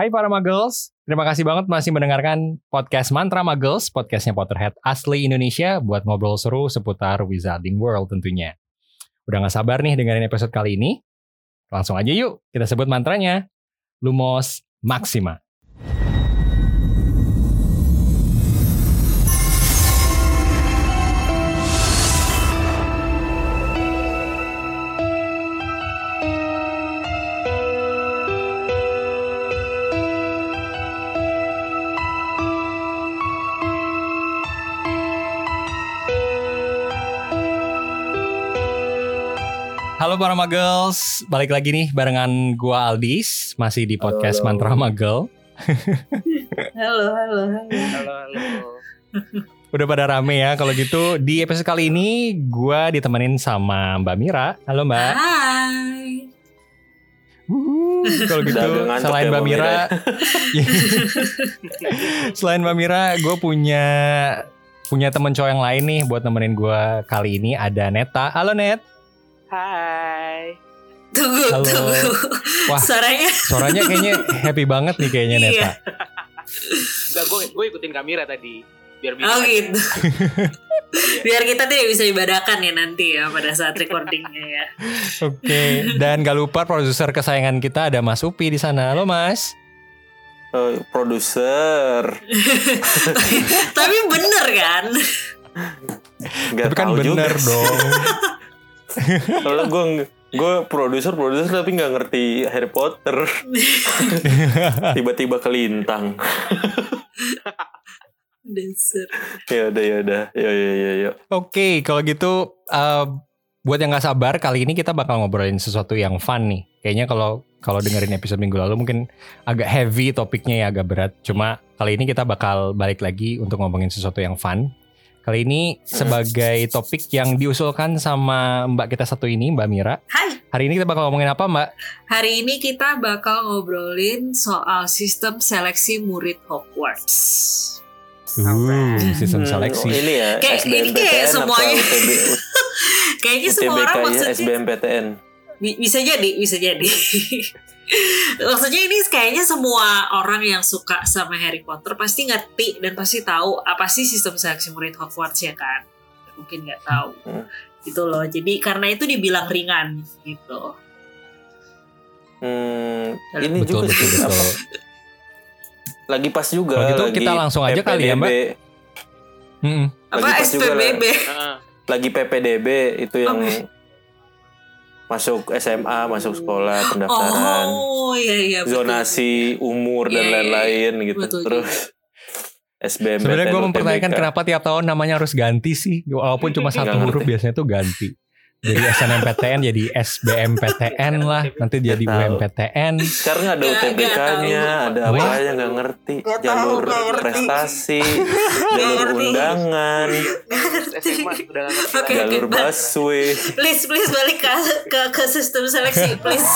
Hai para Muggles, terima kasih banget masih mendengarkan podcast Mantra Muggles, podcastnya Potterhead asli Indonesia buat ngobrol seru seputar Wizarding World tentunya. Udah gak sabar nih dengerin episode kali ini? Langsung aja yuk, kita sebut mantranya. Lumos Maxima. Halo para Muggles, balik lagi nih barengan gua Aldis, masih di podcast Halo. Mantra Muggle. Halo, halo, halo. Halo, halo. Udah pada rame ya, kalau gitu di episode kali ini gua ditemenin sama Mbak Mira. Halo Mbak. Hai. Kalau gitu, ngantuk selain ya, Mbak Mbak Mira, selain Mbak Mira, gue punya punya temen cowok yang lain nih buat nemenin gua kali ini ada Neta. Halo Net. Hai. Tunggu, Halo. tunggu. Wah. Suaranya Suaranya kayaknya happy banget nih kayaknya Neta. Iya. Enggak, gue gue ikutin kamera tadi. Biar bisa. Oh gitu. Biar kita tidak bisa ibadakan ya nanti ya pada saat recordingnya ya. Oke, dan gak lupa produser kesayangan kita ada Mas Upi di sana. Halo Mas. Oh, produser. Tapi bener kan? Gak Tapi kan bener juga. dong. Soalnya gue gue produser produser tapi nggak ngerti Harry Potter. Tiba-tiba kelintang. Dasar. Ya udah ya udah. Ya ya ya ya. Oke, kalau gitu eh, buat yang nggak sabar kali ini kita bakal ngobrolin sesuatu yang fun nih. Kayaknya kalau kalau dengerin episode minggu lalu mungkin agak heavy topiknya ya agak berat. Cuma kali ini kita bakal balik lagi untuk ngomongin sesuatu yang fun. Kali ini sebagai topik yang diusulkan sama Mbak kita satu ini, Mbak Mira. Hai. Hari ini kita bakal ngomongin apa, Mbak? Hari ini kita bakal ngobrolin soal sistem seleksi murid Hogwarts. Uh, sistem Hmm, seleksi. ini ya Kayak- ini SBMPTN semuanya. Kayaknya semua orang ya maksudnya SBMPTN. Bi- bisa jadi, bisa jadi. Maksudnya ini kayaknya semua orang yang suka sama Harry Potter pasti ngerti dan pasti tahu apa sih sistem seleksi murid Hogwarts ya kan? Mungkin nggak tahu. Hmm. Gitu loh. Jadi karena itu dibilang ringan gitu. Hmm, ini Betul, juga betul, sih, apa, betul. lagi pas juga. Kalau gitu lagi kita langsung aja kali ya, Mbak. Mm-mm. Apa pas SPBB? Heeh. Lagi PPDB itu yang Oke. Masuk SMA, masuk sekolah, pendaftaran. Oh iya iya. betul. zonasi umur dan Iya, iya, lain-lain gitu. Betul Terus SBM Sebenarnya gue mempertanyakan kenapa tiap tahun namanya harus ganti sih, walaupun cuma satu Nggak huruf biasanya tuh ganti. Jadi SNMPTN jadi SBMPTN lah, nanti jadi tahu. UMPTN. sekarang ada UTBK-nya, ada apa aja nggak ngerti. Tahu, Jalur ngerti. prestasi, jalur undangan, SMA udah gak ngerti Oke, lagi. jalur Mbak. busway. Please please balik ke ke, ke sistem seleksi please.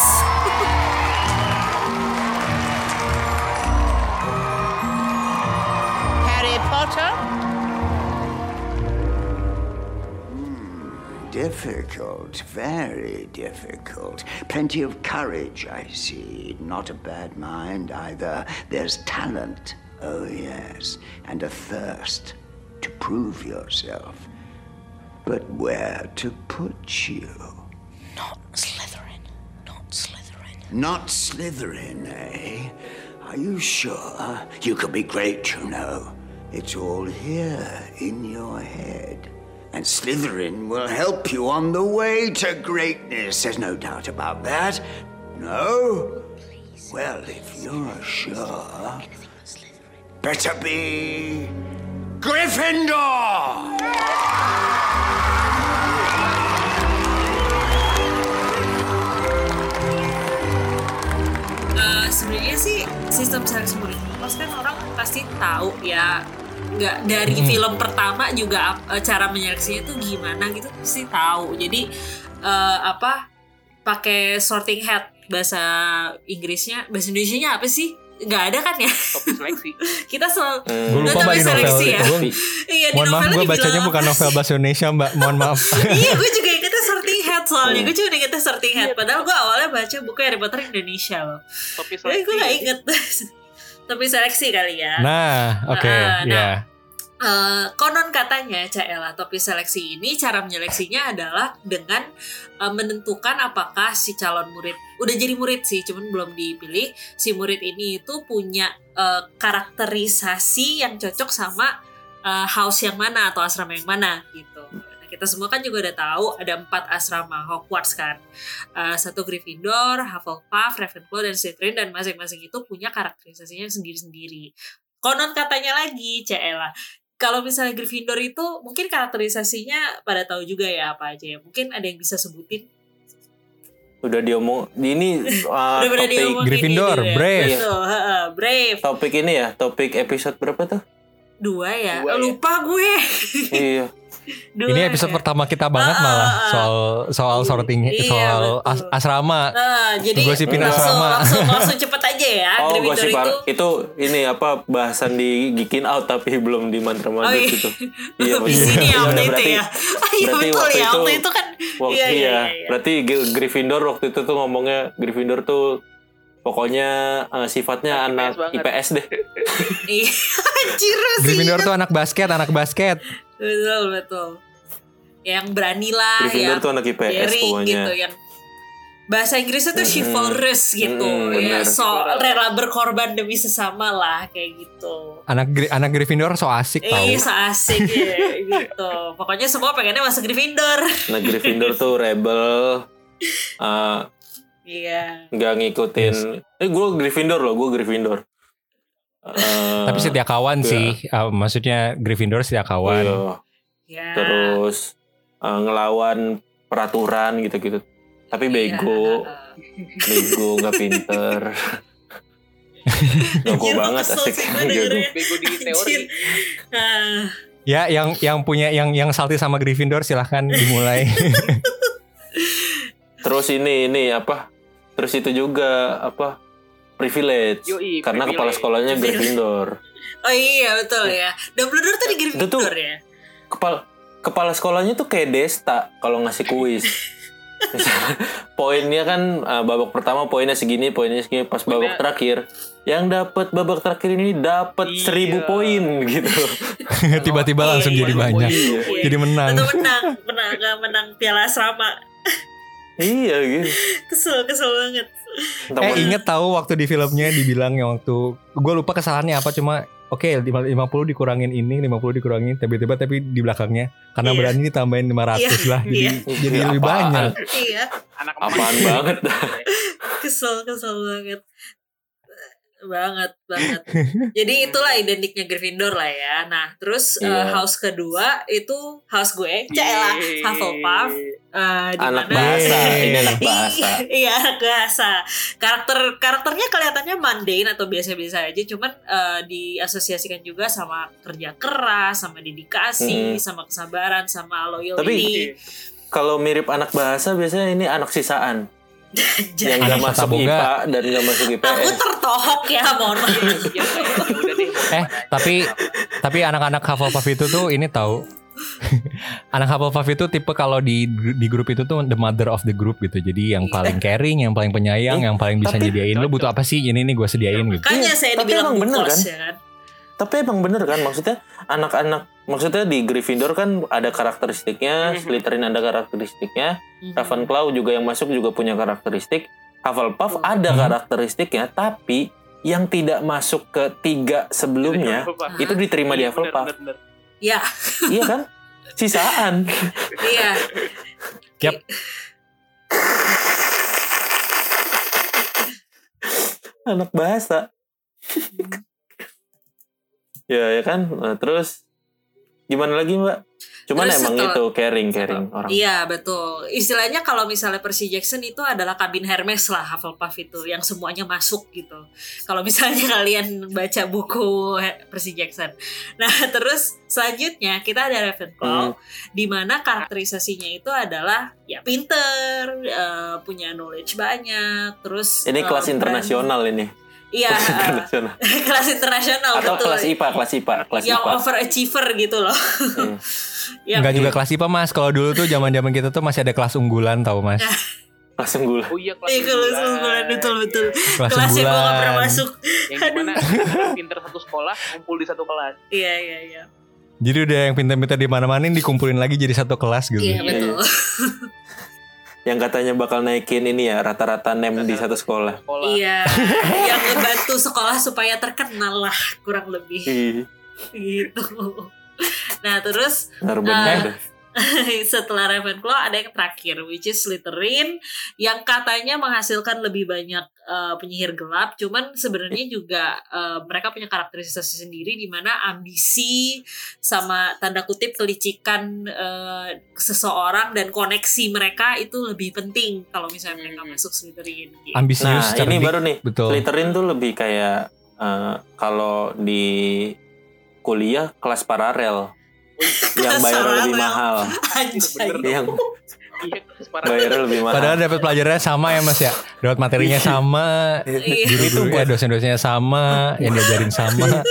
Difficult, very difficult. Plenty of courage, I see. Not a bad mind either. There's talent, oh yes, and a thirst to prove yourself. But where to put you? Not Slytherin. Not Slytherin. Not Slytherin, eh? Are you sure? You could be great, you know. It's all here in your head. And Slytherin will help you on the way to greatness. There's no doubt about that. No? Well, if you're sure, better be Gryffindor! Eh, sebenarnya sih sistem seleksi murid kan orang pasti tahu ya nggak dari Hmm. film pertama juga eh, cara menyeleksinya itu gimana gitu pasti tahu jadi eh, apa pakai sorting hat bahasa Inggrisnya bahasa Indonesia apa sih nggak ada kan ya Topik seleksi. kita selalu Hmm. Gue lupa mbak di novel. ya? Iya di mohon maaf novelnya gue bacanya bukan novel sih? bahasa Indonesia mbak. Mohon maaf. iya gue juga ingetnya sorting hat soalnya Hmm. gue cuma ingetnya sorting hat padahal gue awalnya baca buku Harry Potter Indonesia loh Topik tapi seleksi. gue gak inget topi seleksi kali ya. Nah, oke, Ah, nah. ya. Eh, konon katanya Caela topi seleksi ini cara menyeleksinya adalah dengan eh, menentukan apakah si calon murid udah jadi murid sih cuman belum dipilih si murid ini itu punya eh, karakterisasi yang cocok sama eh, house yang mana atau asrama yang mana gitu. Kita semua kan juga udah tahu ada empat asrama Hogwarts kan. Eh, satu Gryffindor, Hufflepuff, Ravenclaw dan Slytherin dan masing-masing itu punya karakterisasinya sendiri-sendiri. Konon katanya lagi, Cela kalau misalnya Gryffindor itu mungkin karakterisasinya pada tahu juga ya apa aja ya. Mungkin ada yang bisa sebutin. Udah diomong ini uh, Udah topik diomongin Gryffindor, ya. Brave. Heeh, Brave. topik ini ya, topik episode berapa tuh? Dua ya. Dua ya. Lupa gue. iya. Dua Ini episode ya. pertama kita banget Ah, malah ah, ah. soal soal sorting Iya, soal betul. as- asrama. Nah, jadi Gosipin langsung, asrama. langsung langsung cepet aja ya. Oh, gosip itu. itu ini apa bahasan di Geekin Out tapi belum di mantra Oh mantra iya. gitu. di maksudnya. sini ya Iya, waktu itu berarti- ya. Iya berarti betul waktu ya. itu- Waktu itu kan. Waktu Iya, iya, iya, iya. berarti Gryffindor waktu itu tuh ngomongnya Gryffindor tuh pokoknya eh, sifatnya Anak anak IPS IPS deh. Iya. Gryffindor tuh anak basket, anak basket. Betul betul. Yang berani lah, Gryffindor yang tuh anak IPS daring pokoknya. gitu, yang bahasa Inggrisnya tuh Mm-mm. chivalrous gitu, Mm-mm, ya bener. so rela berkorban demi sesama lah kayak gitu. Anak anak Gryffindor so asik tau. Eh, so asik ya gitu. Pokoknya semua pengennya masuk Gryffindor. Nah Gryffindor tuh rebel. eh, Iya. nggak ngikutin. Eh gue Gryffindor loh, gue Gryffindor. Eh, Tapi setia kawan iya. sih. Uh, maksudnya Gryffindor setia kawan. iya. Ya. Terus eh, ngelawan peraturan gitu-gitu. Tapi bego, bego nggak pinter. Anjir, banget asik gitu. dengernya. Bego di teori. Ah, Ya, yang yang punya yang yang salty sama Gryffindor silahkan dimulai. Terus ini ini apa? Terus itu juga apa? Privilege. Yoi, Karena kepala privilege. sekolahnya Privilege. Gryffindor. Oh iya betul ya. Dumbledore tuh di Gryffindor tuh- ya. Kepala kepala sekolahnya tuh kayak Desta kalau ngasih kuis. Poinnya kan uh, babak pertama poinnya segini, poinnya segini. Pas babak terakhir, yang dapat babak terakhir ini dapat Iya. seribu poin gitu. Tiba-tiba langsung Iya, jadi iya, banyak. Iya. Jadi menang. Atau menang, menang, menang piala asrama. iya gitu. Kesel, kesel banget. Eh inget tahu waktu di filmnya dibilang yang waktu gue lupa kesalahannya apa cuma oke 50 dikurangin ini 50 dikurangin tiba-tiba tapi di belakangnya karena Iya. berani ditambahin 500 Iya, lah jadi iya. jadi lebih apaan? banyak. Iya, Anak Apaan banget kesel, kesel banget. Banget, banget. Jadi itulah identiknya Gryffindor lah ya. Nah, terus eh, Iya. house kedua itu house gue, Cela, Hufflepuff. eh, di Anak bahasa, ini anak bahasa. iya anak bahasa karakter karakternya kelihatannya mundane atau biasa-biasa aja cuman eh, diasosiasikan juga sama kerja keras sama dedikasi Mm. sama kesabaran sama loyalty Tapi- Kalau mirip anak bahasa biasanya ini anak sisaan yang nggak masuk boga. IPA dan nggak masuk aku IPS. tertohok ya mohon maaf Iya, iya. Eh tapi tapi anak-anak Hufflepuff itu tuh ini tahu anak Hufflepuff itu tipe kalau di di grup itu tuh the mother of the group gitu jadi yang Iya. paling caring yang paling penyayang Eh, yang paling bisa tapi- nyediain lu butuh apa sih ini nih gue sediain gitu makanya saya tapi dibilang bener, kan? ya kan Tapi emang bener kan maksudnya anak-anak maksudnya di Gryffindor kan ada karakteristiknya, Mhm. Slytherin ada karakteristiknya, Mhm. Ravenclaw juga yang masuk juga punya karakteristik, Hufflepuff Hmm. ada Mhm. karakteristiknya, tapi yang tidak masuk ke tiga sebelumnya Ah. itu diterima di Iya, Hufflepuff. bener, bener. ya iya kan? Sisaan. iya Yap. Anak bahasa. Ya, ya kan? Nah, terus gimana lagi, Mbak? Cuman Terus emang setelah- itu caring, caring orang. Iya betul. Istilahnya kalau misalnya Percy Jackson itu adalah kabin Hermes lah Hufflepuff itu yang semuanya masuk gitu. Kalau misalnya kalian baca buku Percy Jackson. Nah terus selanjutnya kita ada Ravenclaw Hmm. di mana karakterisasinya itu adalah ya pinter, eh, punya knowledge banyak, terus Ini eh, kelas berani. internasional ini. Iya Kelas internasional. kelas internasional Atau betul. kelas IPA, kelas IPA, kelas yang IPA. overachiever gitu loh. Hmm. Yang- Enggak juga kelas IPA mas Kalau dulu tuh zaman zaman kita tuh masih ada kelas unggulan tau mas langsung gula. Oh iya kelas Iya kelas sembilan betul betul. Kelas Kelas yang gue gak pernah masuk. Yang di mana pinter- satu sekolah kumpul di satu kelas. Iya iya iya. Jadi udah yang pintar-pintar di mana-mana dikumpulin lagi jadi satu kelas gitu. Iya betul. Yang katanya bakal naikin ini ya rata-rata nem di satu sekolah. Sekolah. Iya. yang ngebantu sekolah supaya terkenal lah kurang lebih Ih, gitu. Nah terus Benar-benar. setelah Ravenclaw ada yang terakhir which is Slytherin yang katanya menghasilkan lebih banyak uh, penyihir gelap cuman sebenarnya juga uh, mereka punya karakterisasi sendiri di mana ambisi sama tanda kutip kelicikan uh, seseorang dan koneksi mereka itu lebih penting kalau misalnya mereka Hmm. masuk Slytherin gitu. Ambisius, Nah, ini baru nih. Betul. Slytherin tuh lebih kayak eh, kalau di kuliah kelas paralel yang bayar lebih paralel. mahal, Anjay. yang Iya, bayarnya lebih mahal. Padahal dapat pelajarannya sama ya Mas ya. Dapat materinya sama, Iya. guru-guru eh, dosen-dosennya sama, yang diajarin sama.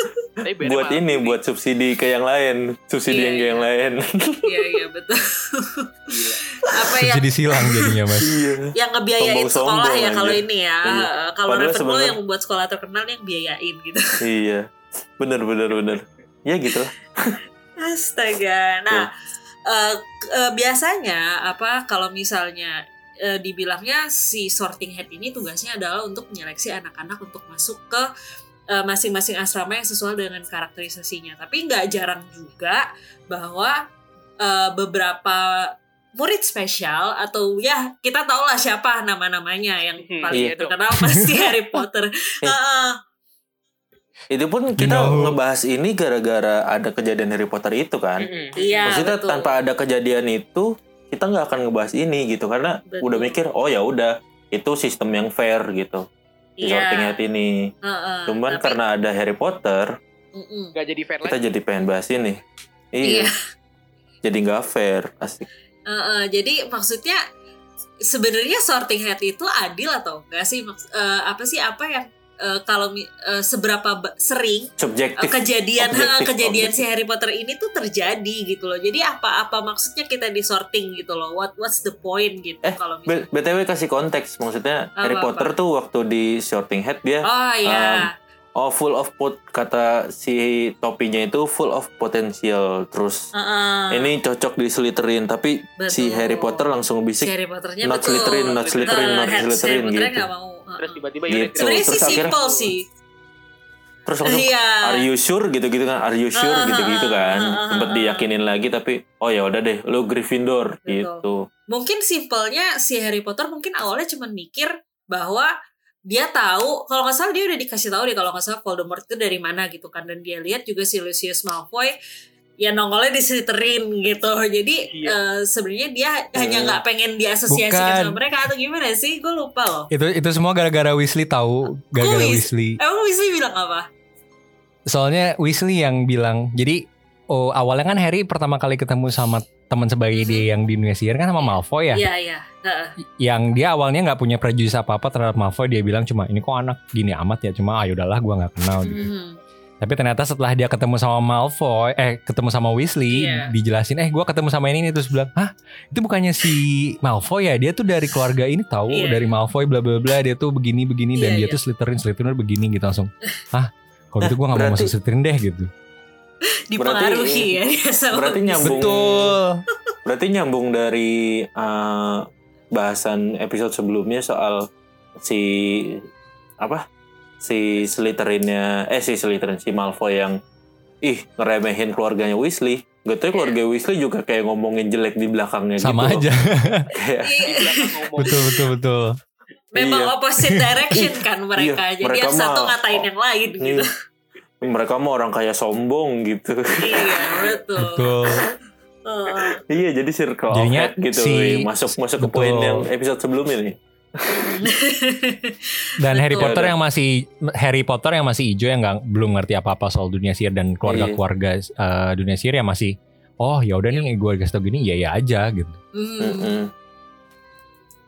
Buat ini, buat subsidi ke yang lain, subsidi Iya, yang ke iya. yang lain. Iya iya betul. Apa yang Subsidi silang jadinya Mas. Iya. yang ngebiayain Sombong-sombong sekolah ya aja. kalau ini ya. Iya. Kalau Ravenclaw sebenarnya- yang membuat sekolah terkenal yang biayain gitu. iya, bener bener bener. Ya gitu lah. Astaga. Nah, eh, eh, biasanya apa kalau misalnya eh, dibilangnya si sorting head ini tugasnya adalah untuk menyeleksi anak-anak untuk masuk ke eh, masing-masing asrama yang sesuai dengan karakterisasinya. Tapi nggak jarang juga bahwa eh, beberapa murid spesial atau ya kita tahu lah siapa nama-namanya yang Hmm, paling iya dong. terkenal pasti Harry Potter. Heeh. Itu pun kita know. ngebahas ini gara-gara ada kejadian Harry Potter itu kan. Mm-mm. Iya Maksudnya betul. tanpa ada kejadian itu kita nggak akan ngebahas ini gitu karena Betul. udah mikir oh ya udah itu sistem yang fair gitu di Iya. sorting hat ini. Heeh. Cuman Tapi- karena ada Harry Potter Mm-mm. Gak jadi fair kita lagi. jadi pengen bahas ini. Iya. Iya. Jadi nggak fair asik. Heeh, jadi maksudnya sebenarnya sorting hat itu adil atau enggak sih? Maks- eh, apa sih apa yang eh, kalau eh, seberapa sering eh, Subjektif. kejadian objektif, kejadian objektif. si Harry Potter ini tuh terjadi gitu loh. Jadi apa apa maksudnya kita di sorting gitu loh? What what's the point gitu Eh, kalau misalnya? BTW kasih konteks maksudnya Harry Apa-apa? Potter tuh waktu di sorting hat dia Oh ya. oh full of pot kata si topinya itu full of potential terus Heeh. ini cocok di Slytherin tapi si Betul. Harry Potter langsung si bisik Harry Potternya not betul. Slytherin, not Slytherin, not Harry Slytherin Potternya gitu. nggak mau. Terus tiba-tiba Gitu. yaudah kita- Sebenarnya sih Terus akhirnya- simple sih. terus langsung Iya. are you sure? gitu-gitu kan. Are you sure? Ah, gitu-gitu kan. ah, ah, sempet diyakinin lagi tapi oh ya udah deh lu Gryffindor. Betul. gitu. Mungkin simpelnya si Harry Potter mungkin awalnya cuma mikir bahwa dia tahu kalau nggak salah dia udah dikasih tahu deh kalau nggak salah Voldemort itu dari mana gitu kan. Dan dia lihat juga si Lucius Malfoy ya nongolnya di Slytherin gitu jadi Iya. eh, sebenarnya dia hanya Hmm. nggak pengen diasosiasikan Bukan. sama mereka atau gimana sih gue lupa loh Itu itu semua gara-gara Weasley tahu, gara-gara Weasley. emang Weasley bilang apa Soalnya Weasley yang bilang, jadi oh awalnya kan Harry pertama kali ketemu sama teman sebagai dia yang di dunia sihir kan sama Malfoy ya. iya iya Heeh. Yang dia awalnya nggak punya prejudice apa-apa terhadap Malfoy, dia bilang cuma ini kok anak gini amat ya, cuma ayo udahlah gua nggak kenal gitu. Mhm. Tapi ternyata setelah dia ketemu sama Malfoy, eh ketemu sama Weasley, Iya. dijelasin, eh gua ketemu sama ini nih terus bilang, hah itu bukannya si Malfoy ya? Dia tuh dari keluarga ini tahu Iya. dari Malfoy bla bla bla, dia tuh begini begini dan Iya, dia iya. tuh Slytherin Slytherin begini gitu langsung. Hah? Kalau gitu gua nggak mau Berarti- masuk Slytherin deh gitu. dipengaruhi ya dia sama berarti nyambung Betul. berarti nyambung dari eh, bahasan episode sebelumnya soal si apa si Slytherinnya eh si Slytherin si Malfoy yang ih ngeremehin keluarganya Weasley Gak tau keluarga Weasley juga kayak ngomongin jelek di belakangnya Sama gitu. aja. Kayak, Di Iya. belakang ngomong. betul betul betul. memang Iya. opposite direction kan mereka Iya, jadi mereka yang satu ngatain yang lain gitu "Nih, mereka mau orang kayak sombong gitu. iya betul Betul. Heeh. iya, jadi circle Jadinya of hate gitu. si- masuk masuk ke Betul. poin yang episode sebelumnya nih. Dan Harry Betul. Potter yang masih Harry Potter yang masih hijau yang nggak belum ngerti apa-apa soal dunia sihir dan keluarga-keluarga eh, dunia sihir yang masih oh ya udah nih gue kasih tau gini ya ya aja gitu. Hmm, Mm-mm.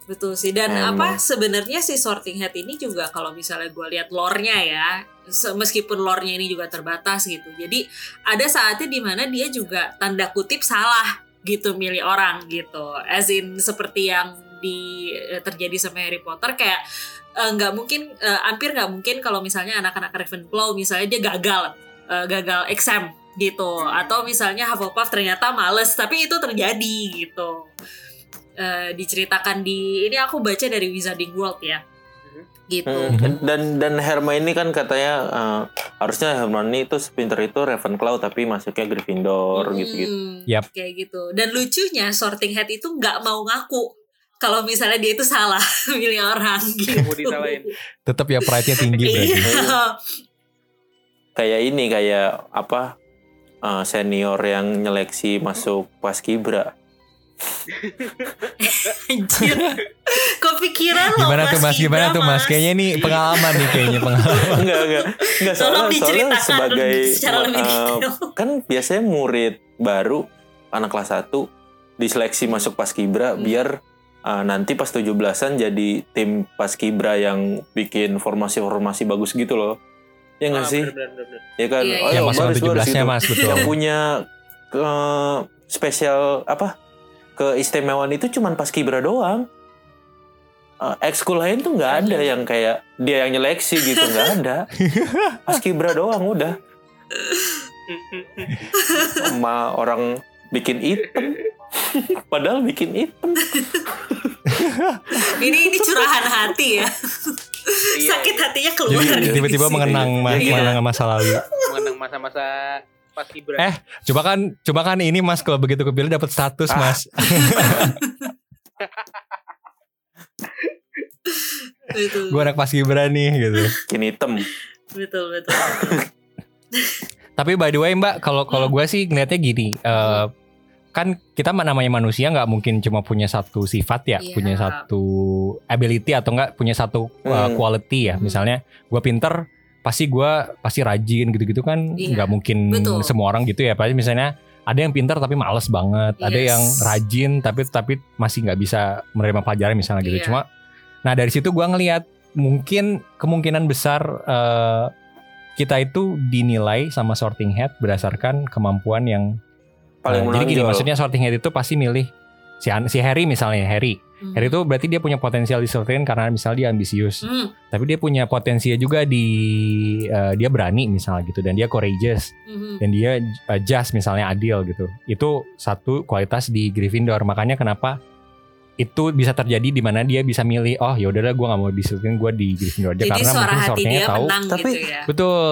betul sih dan Emang. apa sebenarnya si sorting hat ini juga kalau misalnya gue lihat lore-nya ya meskipun lore-nya ini juga terbatas gitu jadi ada saatnya di mana dia juga tanda kutip salah gitu milih orang gitu as in seperti yang di eh, terjadi sama Harry Potter kayak eh, nggak mungkin eh, hampir nggak mungkin kalau misalnya anak-anak Ravenclaw misalnya dia gagal eh, gagal exam gitu. Atau misalnya Hufflepuff ternyata males tapi itu terjadi gitu. Eh, diceritakan di ini aku baca dari Wizarding World ya. Gitu. Hmm, Dan dan Hermione kan katanya eh, harusnya Hermione itu sepinter itu Ravenclaw tapi masuknya Gryffindor Hmm, gitu-gitu. Yap. kayak gitu. Dan lucunya Sorting Hat itu nggak mau ngaku kalau misalnya dia itu salah milih orang gitu disalahin. Tetap ya pride-nya tinggi berarti. iya Kayak ini kayak apa eh, senior yang nyeleksi masuk paskibra. Anjir. Kepikiran loh Gimana tuh Mas? Gimana tuh Mas? Kayaknya ini pengalaman nih kayaknya pengalaman. enggak enggak enggak Tolong soalnya, soalnya diceritakan sebagai secara lebih detail. kan biasanya murid baru anak kelas 1 diseleksi masuk paskibra Hmm. biar eh, nanti pas 17-an jadi tim paskibra yang bikin formasi-formasi bagus gitu loh. Ya enggak Ah, sih? bener, bener, bener. Ya kan? Iya, Oh, iya. Ya Mas baris, baris 17-nya gitu. Mas betul. Yang punya ke spesial apa? Keistimewaan itu cuman paskibra doang. Eh, ekskul lain tuh nggak ada yang kayak dia yang nyeleksi gitu nggak ada. Paskibra doang udah. Sama orang bikin item. Padahal bikin item. ini ini curahan hati ya Iya, sakit iya. hatinya keluar Jadi tiba-tiba mengenang ma- Iya. mengenang masa lalu. Mengenang masa-masa pas Gibran. Eh, coba kan coba kan ini Mas kalau begitu kepilih dapat status Ah. Mas. betul Gue anak pas Gibran nih gitu. Bikin item. betul betul Tapi by the way Mbak, kalau kalau gue sih ngeliatnya gini, eh, kan kita namanya manusia nggak mungkin cuma punya satu sifat ya, Iya. punya satu ability atau enggak punya satu uh, Hmm. quality ya. Hmm. Misalnya gue pinter, pasti gue pasti rajin gitu-gitu kan, Iya. nggak mungkin Betul. semua orang gitu ya. Pasti misalnya ada yang pinter tapi males banget, ada Yes. yang rajin tapi tapi masih nggak bisa menerima pelajaran misalnya gitu. Iya. Cuma, nah dari situ gue ngelihat mungkin kemungkinan besar eh, kita itu dinilai sama sorting head berdasarkan kemampuan yang Paling Nah, jadi gini maksudnya sorting head itu pasti milih si si Harry misalnya Harry. Hmm. Harry itu berarti dia punya potensial di sorting karena misalnya dia ambisius. Hmm, Tapi dia punya potensi juga di eh, dia berani misalnya gitu dan dia courageous hmm, dan dia eh, just misalnya adil gitu. Itu satu kualitas di Gryffindor. Makanya kenapa itu bisa terjadi di mana dia bisa milih oh ya udahlah gue nggak mau di sorting gue di Gryffindor aja jadi karena suara mungkin hati sortingnya dia tahu menang Tapi- gitu ya Betul.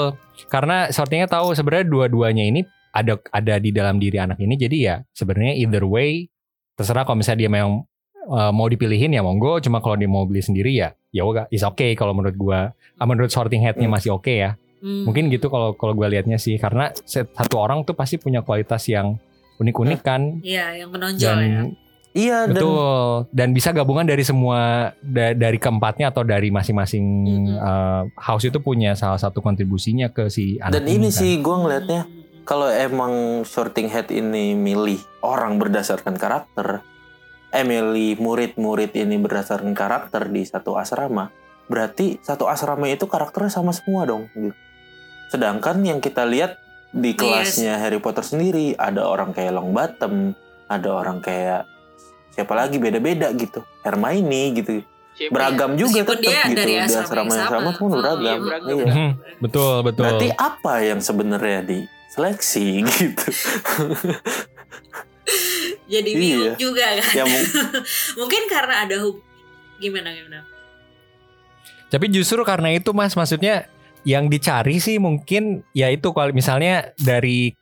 Karena sortingnya tahu sebenarnya dua-duanya ini ada ada di dalam diri anak ini. Jadi ya sebenarnya either way terserah kalau misalnya dia memang uh, mau dipilihin ya monggo. Cuma kalau dia mau beli sendiri ya ya udah is okay kalau menurut gua. Ah, menurut sorting headnya Hmm. masih oke ya. Hmm. Mungkin gitu kalau kalau gua liatnya sih karena set- satu orang tuh pasti punya kualitas yang unik-unik kan Iya, yang menonjol dan ya. Iya dan betul dan bisa gabungan dari semua da- dari keempatnya atau dari masing-masing Mm-mm. uh, house itu punya salah satu kontribusinya ke si anak dan ini kan. sih gue ngelihatnya Hmm. Kalau emang sorting head ini milih orang berdasarkan karakter, eh milih murid-murid ini berdasarkan karakter di satu asrama, berarti satu asrama itu karakternya sama semua dong. gitu. Sedangkan yang kita lihat di Yes. kelasnya Harry Potter sendiri ada orang kayak Longbottom, ada orang kayak siapa lagi beda-beda gitu, Hermione gitu, Siapa beragam juga Meskipun tetap dia gitu dari di asrama asrama yang yang sama sama. pun Oh, beragam. iya, beragam. Iya. Mhm, betul betul. Berarti apa yang sebenarnya diseleksi gitu? Jadi bingung Iya. juga kan. ya mung- Mungkin karena ada hub gimana gimana. Tapi justru karena itu mas, maksudnya yang dicari sih mungkin ya itu kalau misalnya dari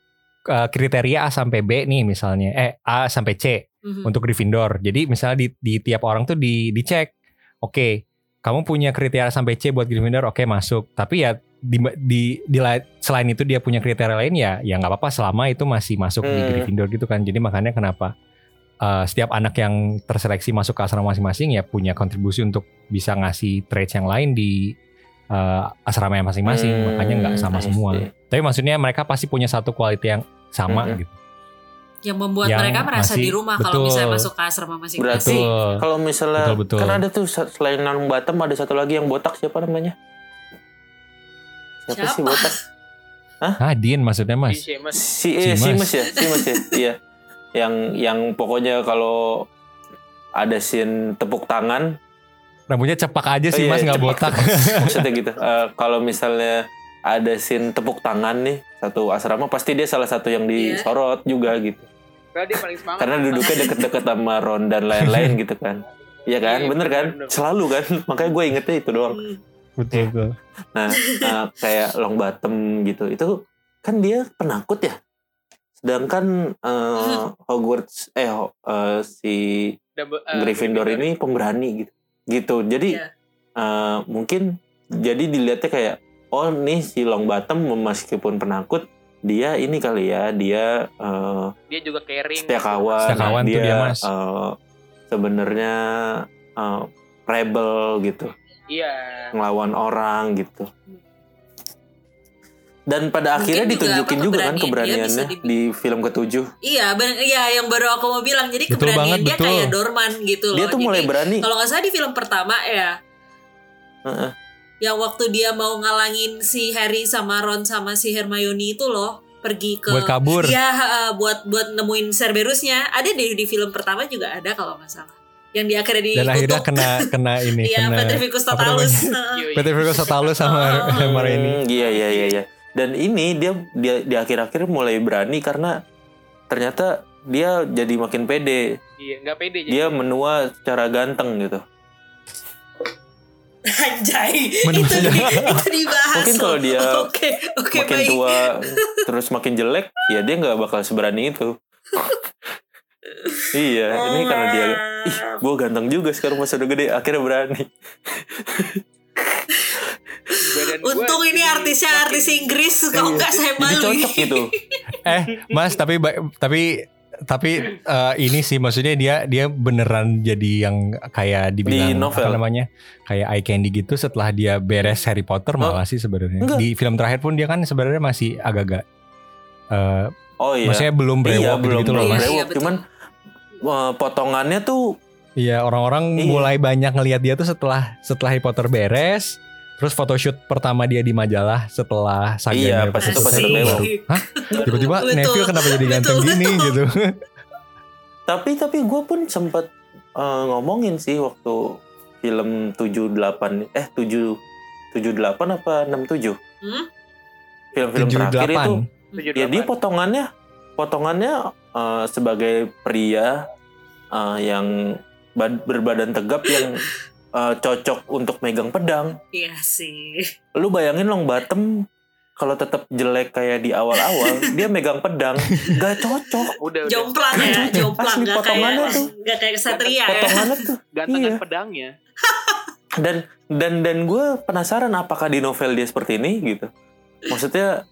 uh, kriteria A sampai B nih misalnya, eh A sampai C Mhm. untuk Gryffindor. Jadi misalnya di, di tiap orang tuh di dicek, oke, kamu punya kriteria sampai C buat Gryffindor, oke masuk. Tapi ya di, di, di la- selain itu dia punya kriteria lain ya, ya nggak apa-apa selama itu masih masuk di Hmm. Gryffindor gitu kan. Jadi makanya kenapa uh, setiap anak yang terseleksi masuk ke asrama masing-masing ya punya kontribusi untuk bisa ngasih traits yang lain di uh, asrama yang masing-masing. Hmm, makanya nggak sama semua. see. Tapi maksudnya mereka pasti punya satu quality yang sama Hmm. gitu. Yang membuat Yang mereka merasa masih- di rumah kalau misalnya masuk ke asrama masing-masing. Berarti Betul. kalau misalnya Betul, betul. kan ada tuh selain Nanung Batam ada satu lagi yang botak siapa namanya? Siapa, sih Siapa? botak? Ah, Din maksudnya mas. Si. Si eh, Simas. Simas ya, Simas ya. iya. Yang yang pokoknya kalau ada scene tepuk tangan Rambutnya cepak aja sih Oh iya, mas nggak botak. maksudnya gitu Eh, kalau misalnya ada scene tepuk tangan nih satu asrama pasti dia salah satu yang Iya. disorot juga gitu Padahal dia paling semangat. karena duduknya deket-deket sama Ron dan lain-lain gitu kan Iya kan Iya, bener kan selalu kan makanya gue ingetnya itu doang Hmm. Betul betul. nah eh, kayak long bottom gitu itu kan dia penakut ya sedangkan eh, Hogwarts eh eh, si Double- eh, Gryffindor ini pemberani gitu gitu jadi Iya. eh, mungkin jadi dilihatnya kayak oh nih si long bottom meskipun penakut dia ini kali ya dia eh, dia juga caring. setia kawan, Setia kawan dia, dia, Mas. eh, sebenarnya eh, rebel gitu Iya. ngelawan orang gitu dan pada Mungkin akhirnya juga ditunjukin apa, juga kan keberaniannya di film ketujuh Iya, bener, iya yang baru aku mau bilang. Jadi Betul keberanian banget, dia betul. kayak Dorman gitu loh. dia tuh mulai Jadi, berani Kalau nggak salah di film pertama ya, Heeh. yang waktu dia mau ngalangin si Harry sama Ron sama si Hermione itu loh pergi ke Buat kabur. Iya, heeh, buat buat nemuin Cerberusnya. Ada di di film pertama juga ada kalau nggak salah. Yang di akhirnya di Dan akhirnya kena kena ini Iya, kena Petrificus Totalus. Petrificus Totalus sama Oh. Hermione. Hmm, iya iya iya iya dan ini dia dia di akhir-akhir mulai berani karena ternyata dia jadi makin pede Iya, nggak pede jadi. dia menua secara ganteng gitu Anjay, Menurut itu, di- itu dibahas. Mungkin kalau dia Oke, oke makin baik. tua terus makin jelek ya dia nggak bakal seberani itu iya ini karena dia ih gue ganteng juga sekarang pas udah gede akhirnya berani Untung ini artisnya makin- artis Inggris, kalau nggak saya malu. cocok gitu Eh, Mas, tapi tapi tapi eh, ini sih maksudnya dia dia beneran jadi yang kayak dibilang Di novel. apa namanya? kayak eye candy gitu setelah dia beres Harry Potter malah sih sebenarnya. Di film terakhir pun dia kan sebenarnya masih agak-agak eh oh iya maksudnya belum iya brewok belum gitu loh, belum Mas. Mas. Iya, brewok betul. cuman eh, potongannya tuh Iya, orang-orang Iya. mulai banyak ngelihat dia tuh setelah setelah Harry Potter beres. Terus photoshoot pertama dia di majalah setelah saga Iya, Harry pas itu pas itu Hah? Tiba-tiba Betul. Neville kenapa jadi Betul, ganteng gini betul. gitu. tapi tapi gue pun sempat eh, ngomongin sih waktu film 78 eh 7 78 apa 67 Hmm? film-film terakhir itu 78. tujuh ya dia potongannya potongannya eh, sebagai pria eh, yang bad- berbadan tegap yang eh, cocok untuk megang pedang Iya sih. lu bayangin long bottom kalau tetap jelek kayak di awal-awal dia megang pedang gak cocok Udah, udah. Jomplang ya, jomplang Asli potongannya kayak tuh. nggak kayak satria ya. potongannya tuh Gantengan Iya. pedangnya. dan dan dan gue penasaran apakah di novel dia seperti ini gitu maksudnya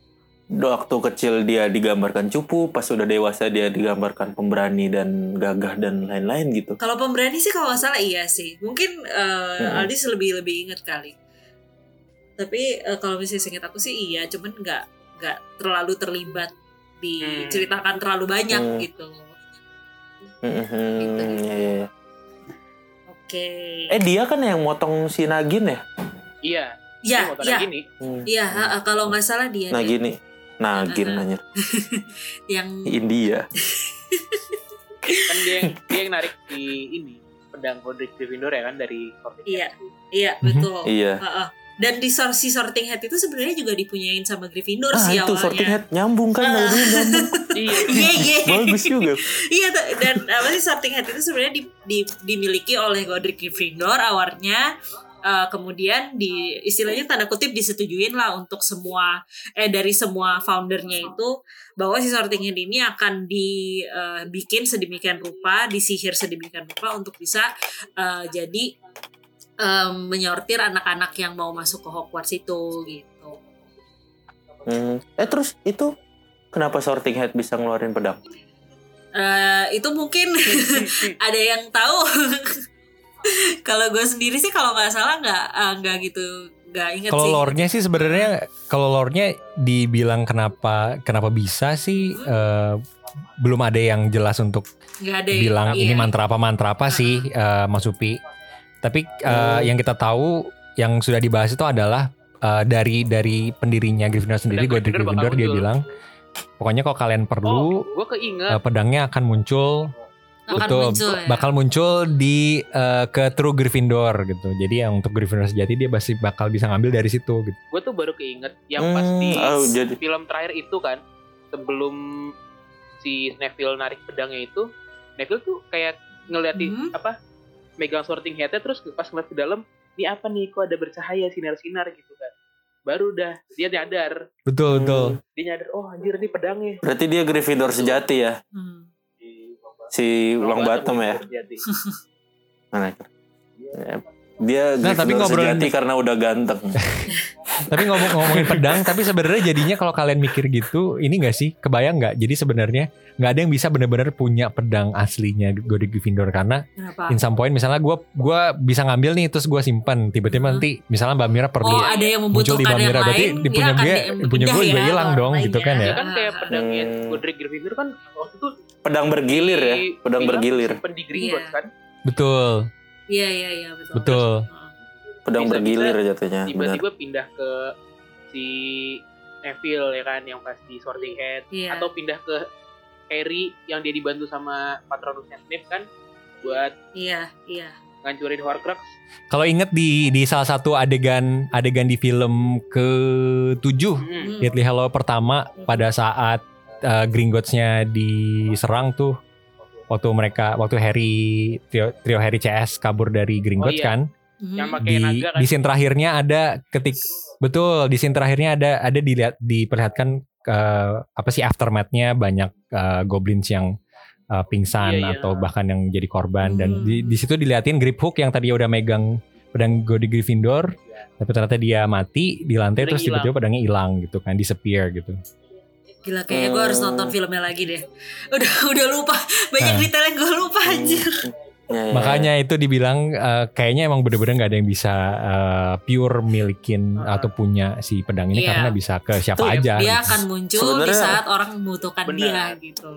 waktu kecil dia digambarkan cupu pas sudah dewasa dia digambarkan pemberani dan gagah dan lain-lain gitu Kalau pemberani sih kalau nggak salah iya sih. Mungkin eh, Mm-mm. Aldis lebih lebih inget kali. Tapi eh, kalau misalnya seingat aku sih iya, cuman nggak nggak terlalu terlibat diceritakan terlalu banyak Hmm. gitu. Iya, iya, iya. Oke. eh dia kan yang motong si Nagin ya Iya. ya, Dia ya. Hmm. iya. ha, ha, kalau nggak salah dia deh. Nagin nih Nagin Uh-uh. anjir yang India Kan dia yang dia yang narik di ini pedang Godric Gryffindor ya kan dari Sorting Iya. Hat itu. iya Mhm. betul. iya Ha, ha. Dan di si sorting hat itu sebenarnya juga dipunyain sama Gryffindor ah sih itu awalnya. sorting hat nyambung kan dia nyambung Iya. Iya, iya. bagus juga Iya dan apa sih sorting hat itu sebenarnya di, di- dimiliki oleh Godric Gryffindor awalnya eh, kemudian di istilahnya tanda kutip disetujuin lah untuk semua eh dari semua foundernya itu bahwa si sorting hat ini akan dibikin sedemikian rupa, disihir sedemikian rupa untuk bisa eh, jadi em, menyortir anak-anak yang mau masuk ke Hogwarts itu gitu. Hmm. eh terus itu kenapa sorting hat bisa ngeluarin pedang Eh, itu mungkin ada yang tahu. kalau gue sendiri sih kalau nggak salah nggak eh, nggak gitu nggak inget Kalau sih. lore-nya sih sebenarnya kalau lore-nya dibilang kenapa kenapa bisa sih eh, belum ada yang jelas untuk ada yang- bilang iya. ini mantra apa mantra apa sih eh, Mas Upi. Tapi eh, Oh. yang kita tahu yang sudah dibahas itu adalah eh, dari dari pendirinya Gryffindor sendiri Godric Gryffindor dia muncul. bilang pokoknya kalau kalian perlu Oh, keinget. eh, pedangnya akan muncul Betul, muncul ya. bakal muncul di eh, ke True Gryffindor gitu. Jadi yang untuk Gryffindor sejati dia pasti bakal bisa ngambil dari situ gitu. gue tuh baru keinget yang Hmm, pas di oh, jadi film terakhir itu kan sebelum si Neville narik pedangnya itu Neville tuh kayak ngeliatin Hmm. apa megang sorting headnya terus pas ngeliat ke dalam ini apa nih kok ada bercahaya sinar-sinar gitu kan baru dah dia nyadar Betul, betul. dia nyadar oh anjir ini pedangnya berarti dia Gryffindor sejati ya, Hmm. Si Longbottom ya. Jadi. Mana? Ya, Dia Nah, tapi ngobrolin- sejati karena udah ganteng. Tapi ngomong ngomongin pedang, tapi sebenarnya jadinya kalau kalian mikir gitu, ini gak sih? Kebayang nggak? Jadi sebenarnya nggak ada yang bisa benar-benar punya pedang aslinya Gode Gryffindor karena Kenapa? in some point misalnya gue gua bisa ngambil nih terus gue simpan tiba-tiba Hmm. nanti misalnya Mbak Mira perlu Oh ada yang muncul di membutuhkan Mbak yang Mira berarti lain di punya dia akan gue di- punya gue juga ya, hilang dong gitu kan ya ya. kan kayak pedangnya Hmm. Godric Gryffindor kan waktu itu Pedang bergilir ya, pedang film bergilir. simpen di Gringotts Iya. kan Betul. Iya iya iya betul. Betul. Pedang Bisa-bisa bergilir jatuhnya, benar. tiba-tiba pindah ke si Neville ya kan yang pas di Sorting Hat Iya. atau pindah ke Harry yang dia dibantu sama patronusnya Snape kan buat Iya iya. ngancurin Horcrux Kalau inget di di salah satu adegan adegan di film ke 7 Hmm. Hmm. Deathly Hallow pertama pada saat uh, Gringotts-nya diserang tuh waktu mereka waktu Harry trio, trio Harry CS kabur dari Gringotts Oh, iya. kan Mhm. yang pakai di naga kan di scene terakhirnya ada ketik betul di scene terakhirnya ada ada dilihat diperlihatkan uh, apa sih aftermath-nya banyak uh, goblins yang uh, pingsan Iya, iya. atau bahkan yang jadi korban dan Hmm. di di situ diliatin grip hook yang tadi udah megang pedang Gode Gryffindor tapi ternyata dia mati di lantai Pedangnya terus tiba-tiba pedangnya hilang gitu kan disappear gitu Gila kayaknya gue harus Hmm. nonton filmnya lagi deh. Udah udah lupa banyak Nah. detail yang gue lupa anjir. Ya, ya, Makanya itu dibilang eh, kayaknya emang bener-bener nggak ada yang bisa eh, pure milikin atau punya si pedang ini Iya. karena bisa ke siapa Tuh, aja. Dia gitu. akan muncul di Sebenarnya- saat orang membutuhkan Benar. dia gitu.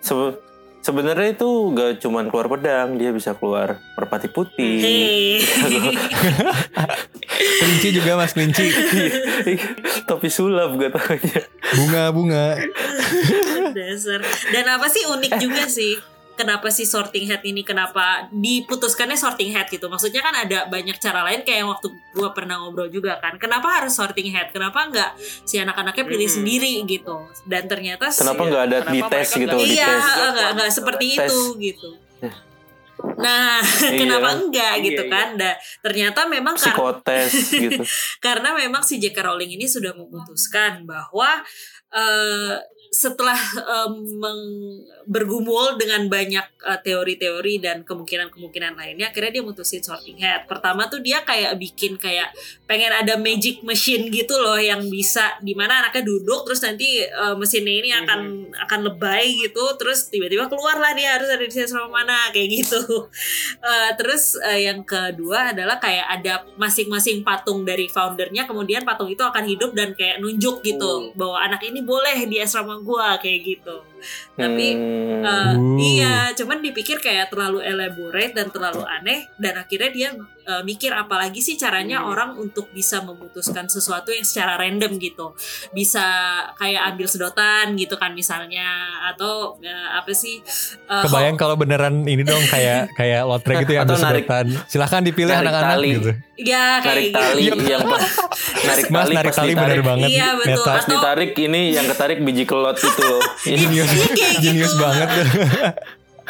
Sebe- sebenarnya itu gak cuman keluar pedang, dia bisa keluar merpati putih. Kelinci juga mas kelinci. Topi sulap gak taunya. Bunga-bunga. Dasar. Dan apa sih unik juga sih? Kenapa sih sorting hat ini kenapa diputuskannya sorting hat gitu? Maksudnya kan ada banyak cara lain kayak yang waktu gua pernah ngobrol juga kan. Kenapa harus sorting hat? Kenapa nggak si anak-anaknya pilih Mhm. sendiri gitu? Dan ternyata si- Kenapa nggak ada Kenapa di tes gitu, iya nggak nggak seperti Tes. itu gitu nah Iya. kenapa enggak Iya, gitu iya. kan Dan ternyata memang gitu. karena memang si J.K. Rowling ini sudah memutuskan bahwa eh, setelah meng- bergumul dengan banyak eh, teori-teori dan kemungkinan-kemungkinan lainnya akhirnya dia mutusin sorting hat. Pertama tuh dia kayak bikin kayak pengen ada magic machine gitu loh yang bisa di mana anaknya duduk terus nanti eh, mesinnya ini akan akan lebay gitu terus tiba-tiba keluarlah dia harus ada di sini sama mana kayak gitu. Eh, terus eh, yang kedua adalah kayak ada masing-masing patung dari foundernya kemudian patung itu akan hidup dan kayak nunjuk gitu bahwa anak ini boleh di asrama gua kayak gitu tapi Hmm. eh, Uh. iya cuman dipikir kayak terlalu elaborate dan terlalu aneh dan akhirnya dia eh, mikir apalagi sih caranya orang untuk bisa memutuskan sesuatu yang secara random gitu bisa kayak ambil sedotan gitu kan misalnya atau eh, apa sih eh, Kebayang kalau beneran ini dong kayak kayak lotre gitu ya Atau ambil narik- sedotan. Silahkan dipilih anak-anak tali. gitu. ya kayak narik gitu. tali Iya. yang pas narik Mas tali narik pas tali ditarik bener banget. Iya, betul. Meta. pas ditarik ini yang ketarik biji kelot itu loh Genius, Iya, kayak genius gitu. banget tuh.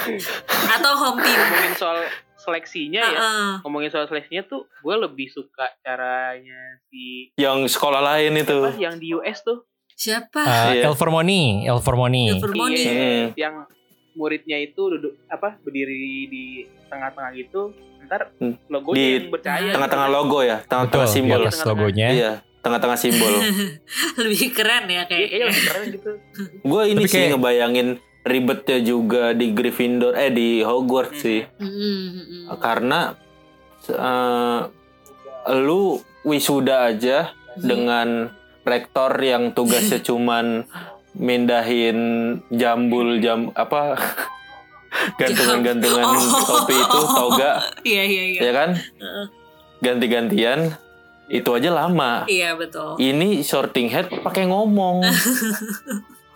atau home team ngomongin soal seleksinya ya ngomongin soal seleksinya tuh gue lebih suka caranya si yang sekolah lain itu apa yang di US tuh siapa Eh, Iya. Elvermoni, Elvermoni. Ilvermoni. Iya, yang muridnya itu duduk apa berdiri di tengah-tengah gitu ntar Hmm. logonya Di yang bercahaya tengah-tengah gitu. logo ya Betul, tengah-tengah di simbol atas logonya. iya tengah-tengah simbol. Lebih keren ya Iya, kayaknya kayaknya lebih keren gitu. Gue ini Tapi sih kayak- ngebayangin ribetnya juga di Gryffindor eh di Hogwarts sih. Mm, mm, mm. karena eh, lu wisuda aja dengan rektor yang tugasnya cuman mindahin jambul jam apa gantungan-gantungan Oh. topi itu toga iya iya iya. Ya kan? Heeh. ganti-gantian itu aja lama. Iya betul. Ini sorting head pakai ngomong.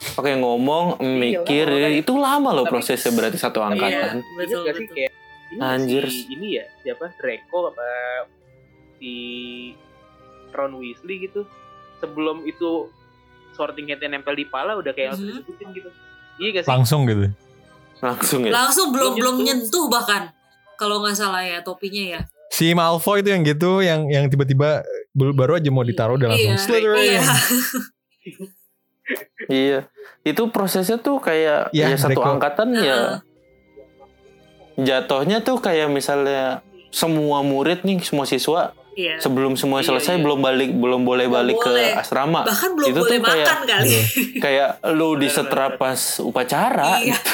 Pakai ngomong mikir. lama, itu lama loh Tapi- prosesnya berarti satu angkatan Iya, betul, gak sih betul. kayak ini Anjir. si ini ya siapa? Draco apa si Ron Weasley gitu. Sebelum itu sorting hat yang nempel di pala udah kayak langsung Mhm. disebutin gitu. Iya gak sih? Langsung gitu. langsung ya? Langsung belum belum Belum nyentuh bahkan. Kalau nggak salah ya topinya ya. Si Malfoy itu yang gitu yang yang tiba-tiba bel- baru aja mau ditaruh langsung Iya, Slytherin. iya. iya itu prosesnya tuh kayak Ya, ya, satu angkatan ya Heeh. jatuhnya tuh kayak misalnya semua murid nih semua siswa Iya. sebelum semua Iya, selesai iya. belum balik belum boleh Belum balik boleh. ke asrama Bahkan belum Itu boleh tuh kayak- makan kali. kayak lu disetrap pas upacara Iya.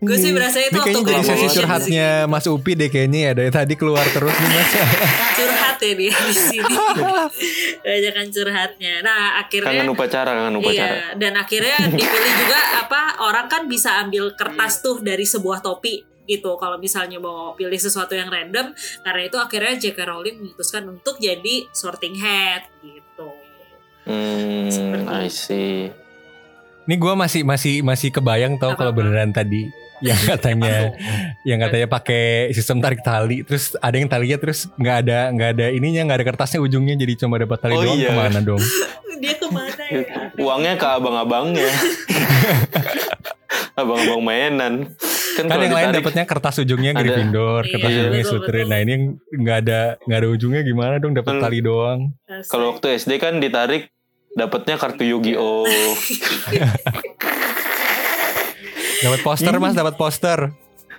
Gue sih berasa itu Ini waktu kayaknya jadi sesi curhatnya Mas Upi deh kayaknya ya dari tadi keluar terus nih Mas. sih. curhat ya dia di sini. Banyakan curhatnya. Nah akhirnya kangen upacara kangen upacara Iya, dan akhirnya dipilih juga apa orang kan bisa ambil kertas tuh dari sebuah topi gitu. Kalau misalnya mau pilih sesuatu yang random, karena itu akhirnya J.K. Rowling memutuskan untuk jadi sorting hat gitu. hmm Seperti I see Ini gue masih masih masih kebayang tau kalau beneran tadi yang katanya yang katanya pakai sistem tarik tali terus ada yang talinya terus nggak ada nggak ada ininya nggak ada kertasnya ujungnya jadi cuma dapat tali Oh doang iya. ke mana dong? Dia ke mana ya? uangnya ke abang-abangnya. Abang-abang mainan. Kan, kan yang lain dapatnya kertas ujungnya Ada. Gryffindor kertas Iya, ujungnya Slytherin nah ini yang nggak ada nggak ada ujungnya gimana dong dapat Hmm. tali doang? Kalau waktu SD kan ditarik dapatnya kartu Yu-Gi-Oh dapat poster mas dapat poster.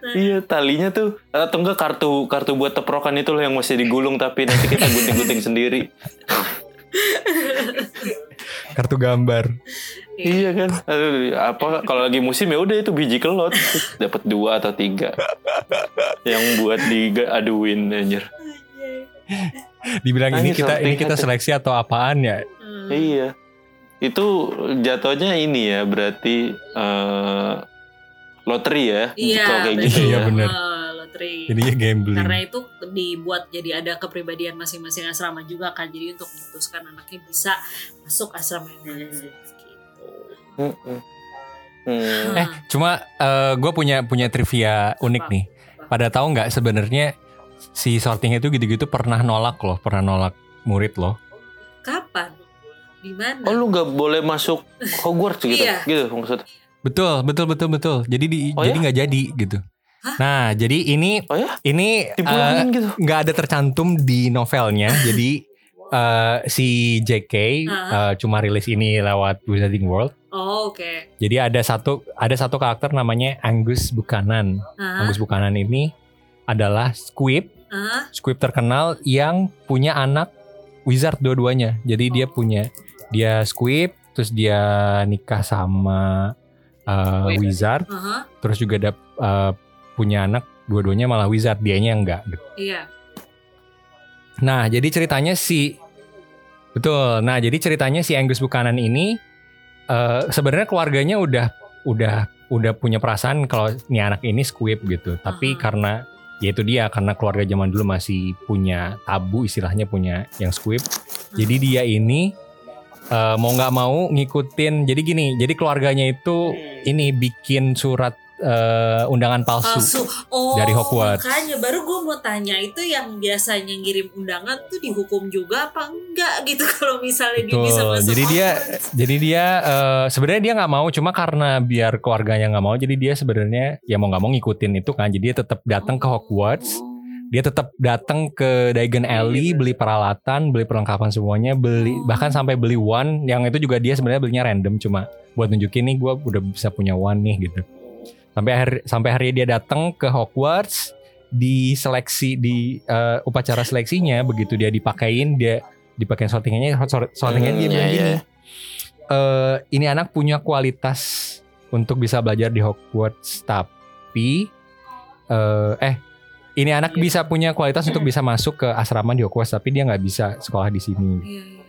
Iya talinya tuh. Atau enggak kartu kartu buat teprokan itu loh yang masih digulung tapi nanti kita gunting-gunting sendiri. Kartu gambar. Iya kan? Aduh, apa kalau lagi musim ya udah itu biji kelot. Dapat dua atau tiga. Yang buat diaduin anjir. Dibilang ini kita ini kita seleksi atau apaan ya? Hmm. Iya. Itu jatuhnya ini ya berarti eh lotery ya. Iya, Kalau kayak betul. gitu Iya, ya. bener. Eh, lotery. jadinya gambling Karena itu dibuat jadi ada kepribadian masing-masing asrama juga kan. Jadi untuk memutuskan anaknya bisa masuk asrama yang mana sih, gitu. Mm-mm. Hmm. Eh, cuma gue punya punya trivia unik Apa? nih. Pada tahu nggak sebenarnya si sorting itu gitu-gitu pernah nolak loh, pernah nolak murid loh. Kapan? Di mana? Oh lu nggak boleh masuk Hogwarts gitu, Iya. gitu maksud? Betul, betul, betul, betul. Jadi di, Oh jadi ya? nggak jadi gitu. Hah? Nah, jadi ini Oh ya? ini eh, gitu. nggak ada tercantum di novelnya. jadi eh, si JK eh, cuma rilis ini lewat Wizarding World. Oh, oke. Jadi ada satu ada satu karakter namanya Angus Buchanan. Hah? Angus Buchanan ini adalah Squib Hah? Squib terkenal yang punya anak wizard dua-duanya. Jadi dia Oh. punya dia Squib, terus dia nikah sama uh, Oh, iya. wizard, Aha. terus juga ada uh, punya anak dua-duanya malah wizard, dianya enggak. Iya. Nah, jadi ceritanya si betul. Nah, jadi ceritanya si Angus Buchanan ini uh, sebenarnya keluarganya udah udah udah punya perasaan kalau ini anak ini Squib gitu. Tapi Aha. karena ya itu dia karena keluarga zaman dulu masih punya tabu istilahnya punya yang Squib. Jadi dia ini uh, mau nggak mau ngikutin. Jadi gini, jadi keluarganya itu ini bikin surat uh, undangan palsu. Palsu. Oh, Dari Hogwarts. Makanya baru gue mau tanya itu yang biasanya ngirim undangan tuh dihukum juga apa enggak gitu kalau misalnya dia bisa masuk. Jadi dia jadi dia eh, sebenarnya dia nggak mau cuma karena biar keluarganya nggak mau jadi dia sebenarnya ya mau nggak mau ngikutin itu kan. Jadi dia tetap datang ke Hogwarts. Oh. Dia tetap datang ke Diagon Alley beli peralatan, beli perlengkapan semuanya, beli Oh. bahkan sampai beli one yang itu juga dia sebenarnya belinya random cuma buat nunjukin nih gue udah bisa punya one nih gitu. Sampai akhir sampai hari dia datang ke Hogwarts di seleksi di eh, upacara seleksinya begitu dia dipakein dia dipakein sortingannya sort- sortingannya dia Hmm, bilang iya, gini iya. eh ini anak punya kualitas untuk bisa belajar di Hogwarts tapi eh eh ini anak Iya. bisa punya kualitas untuk bisa masuk ke asrama di Hogwarts tapi dia nggak bisa sekolah di sini. Iya, iya.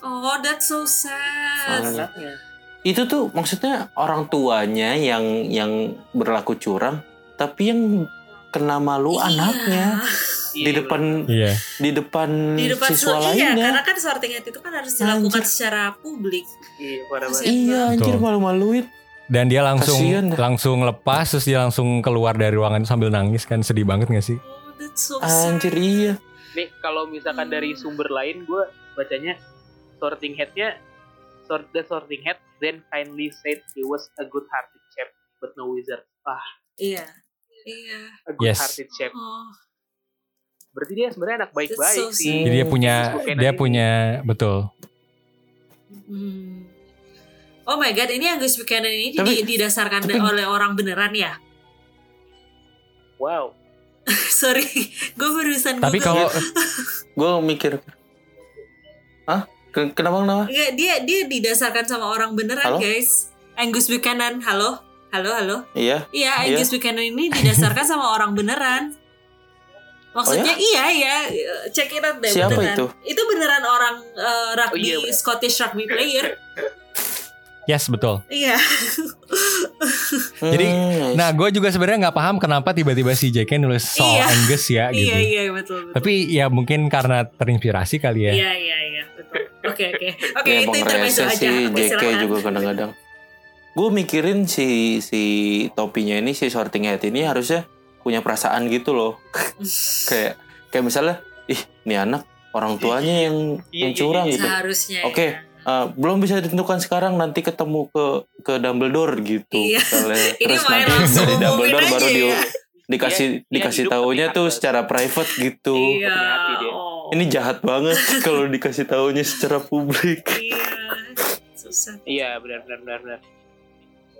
Oh, that's so sad. anaknya Itu tuh maksudnya orang tuanya yang yang berlaku curang, tapi yang kena malu Iya. anaknya. di depan Iya. di depan, di depan siswa so, iya lainnya. karena kan sorting itu kan harus dilakukan secara publik Iya, Iya anjir malu-maluin. Dan dia langsung Kasian langsung lepas terus dia langsung keluar dari ruangan sambil nangis kan sedih banget gak sih? oh that's so sad Anjir iya. Nih kalau misalkan dari sumber lain gue bacanya sorting headnya sort the sorting head then kindly said he was a good hearted chap but no wizard. Ah, iya iya a good Yes. hearted chap. oh Berarti dia sebenarnya anak baik-baik so sih. Jadi dia punya dia ini. punya betul. Hmm. Oh my god, ini Angus Buchanan ini Tapi- di- didasarkan tapi- oleh orang beneran ya? Wow. Sorry, gue barusan Tapi kalau Gue mikir. Ken- Kenapa kenapa? Nggak, dia dia didasarkan sama orang beneran Halo? guys. Angus Buchanan, halo, halo, halo. Iya. Iya, Angus Buchanan ini didasarkan sama orang beneran. Maksudnya iya iya, check it out deh Siapa beneran. itu? Itu beneran orang eh, rugby Oh, iya. Scottish rugby player. yes betul. Iya. Jadi, Hmm, Nah, gue juga sebenarnya nggak paham kenapa tiba-tiba si JK nulis soal Iya. Angus ya gitu. Iya iya betul betul. Tapi ya mungkin karena terinspirasi kali ya. Iya iya iya betul. Oke oke oke ya itu emang intermezzo rese aja. sih JK Silakan. juga kadang-kadang. Gue mikirin si si topinya ini si sorting hat ini harusnya punya perasaan gitu loh. kayak kayak misalnya, ih, ini anak orang tuanya yang Iya, yang iya, curang iya. gitu. Seharusnya. Oke. ya. Eh, belum bisa ditentukan sekarang nanti ketemu ke ke Dumbledore gitu. Iya. Misalnya. Ini Terus nanti langsung dari Dumbledore baru di, ya. dikasih Iya, iya, dikasih taunya lebih tuh atas. secara private gitu. Iya. hati dia. Oh. Ini jahat banget kalau dikasih taunya secara publik. Iya. Susah. Iya, benar benar benar benar.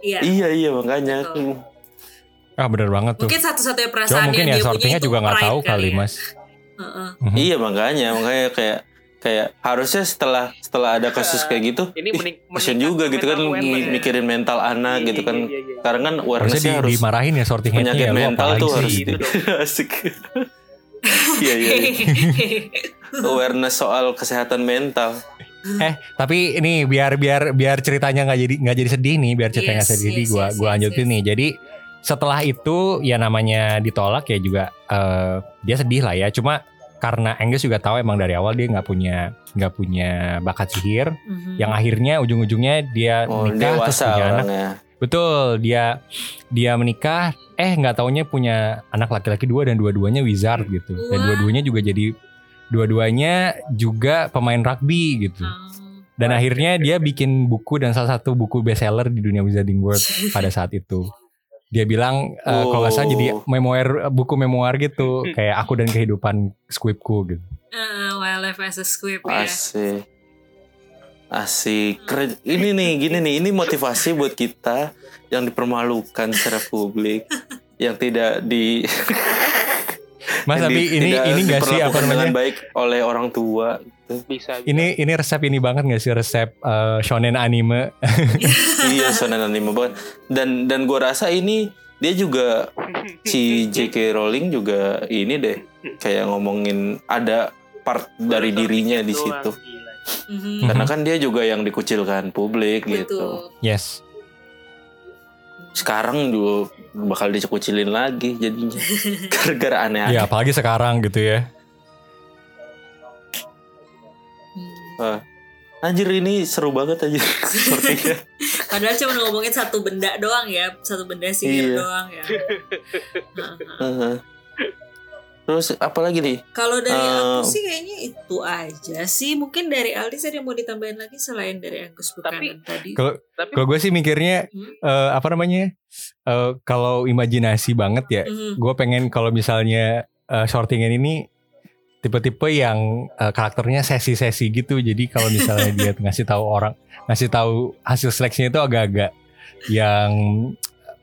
Iya. iya iya makanya. Betul. Ah bener banget tuh. Mungkin satu-satunya Cuma perasaan mungkin yang ya dia punya sortingnya itu juga nggak tahu kali ya. mas. Heeh. Mhm. Iya makanya makanya kayak kayak harusnya setelah setelah ada kasus kayak gitu, Ini ih, mening- kasian meningkat juga gitu kan ya. mikirin mental anak Iya, gitu kan. iya, iya. Sekarang kan awarenessnya di- harus dimarahin ya sorting penyakit ya. Mental tuh sih? harus di asik. Iya iya. iya. Awareness soal kesehatan mental. Eh tapi ini biar biar biar ceritanya nggak jadi nggak jadi sedih nih biar ceritanya nggak Yes, sedih yes, gua yes, gua lanjutin yes. nih jadi setelah itu ya namanya ditolak ya juga eh, dia sedih lah ya cuma karena Angus juga tahu emang dari awal dia nggak punya nggak punya bakat sihir Mhm. yang akhirnya ujung-ujungnya dia Oh, menikah terus punya anak orangnya. betul dia dia menikah eh nggak taunya punya anak laki-laki dua dan dua-duanya wizard gitu dan dua-duanya juga jadi dua-duanya juga pemain rugby gitu Oh. dan akhirnya dia bikin buku dan salah satu buku bestseller di dunia Wizarding World pada saat itu. Dia bilang eh, kalau nggak salah jadi Oh. memoir buku memoir gitu kayak aku dan kehidupan squibku gitu. Uh, wildlife as a squib ya. Asik. Asik. Keren. Ini nih, gini nih, ini motivasi buat kita yang dipermalukan secara publik, yang tidak di Mas yang tapi di- ini tidak ini nggak sih apa namanya? baik oleh orang tua. Bisa. Ini ini resep ini banget nggak sih resep eh, shonen anime? iya, sonen anime banget. Dan dan gue rasa ini dia juga si J.K. Rowling juga ini deh kayak ngomongin ada part dari dirinya di situ. Mhm. Karena kan dia juga yang dikucilkan publik gitu. Yes. Sekarang juga bakal dikucilin lagi jadinya. Gara-gara aneh-aneh. Ya apalagi sekarang gitu ya. Hmm. Anjir ini seru banget aja. Sepertinya. Padahal cuma ngomongin satu benda doang ya, satu benda sihir Iya. doang ya. Heeh. Heeh. Terus apa lagi nih? Kalau dari Eh, aku sih kayaknya itu aja sih. Mungkin dari Aldis ada yang mau ditambahin lagi selain dari Angus Buchanan tadi. Kalau Tapi kalau gue sih mikirnya Hmm. eh, apa namanya? Eh, kalau imajinasi banget ya. Mhm. gue pengen kalau misalnya uh, sortingan ini tipe-tipe yang uh, karakternya sesi-sesi gitu jadi kalau misalnya dia ngasih tahu orang ngasih tahu hasil seleksinya itu agak-agak yang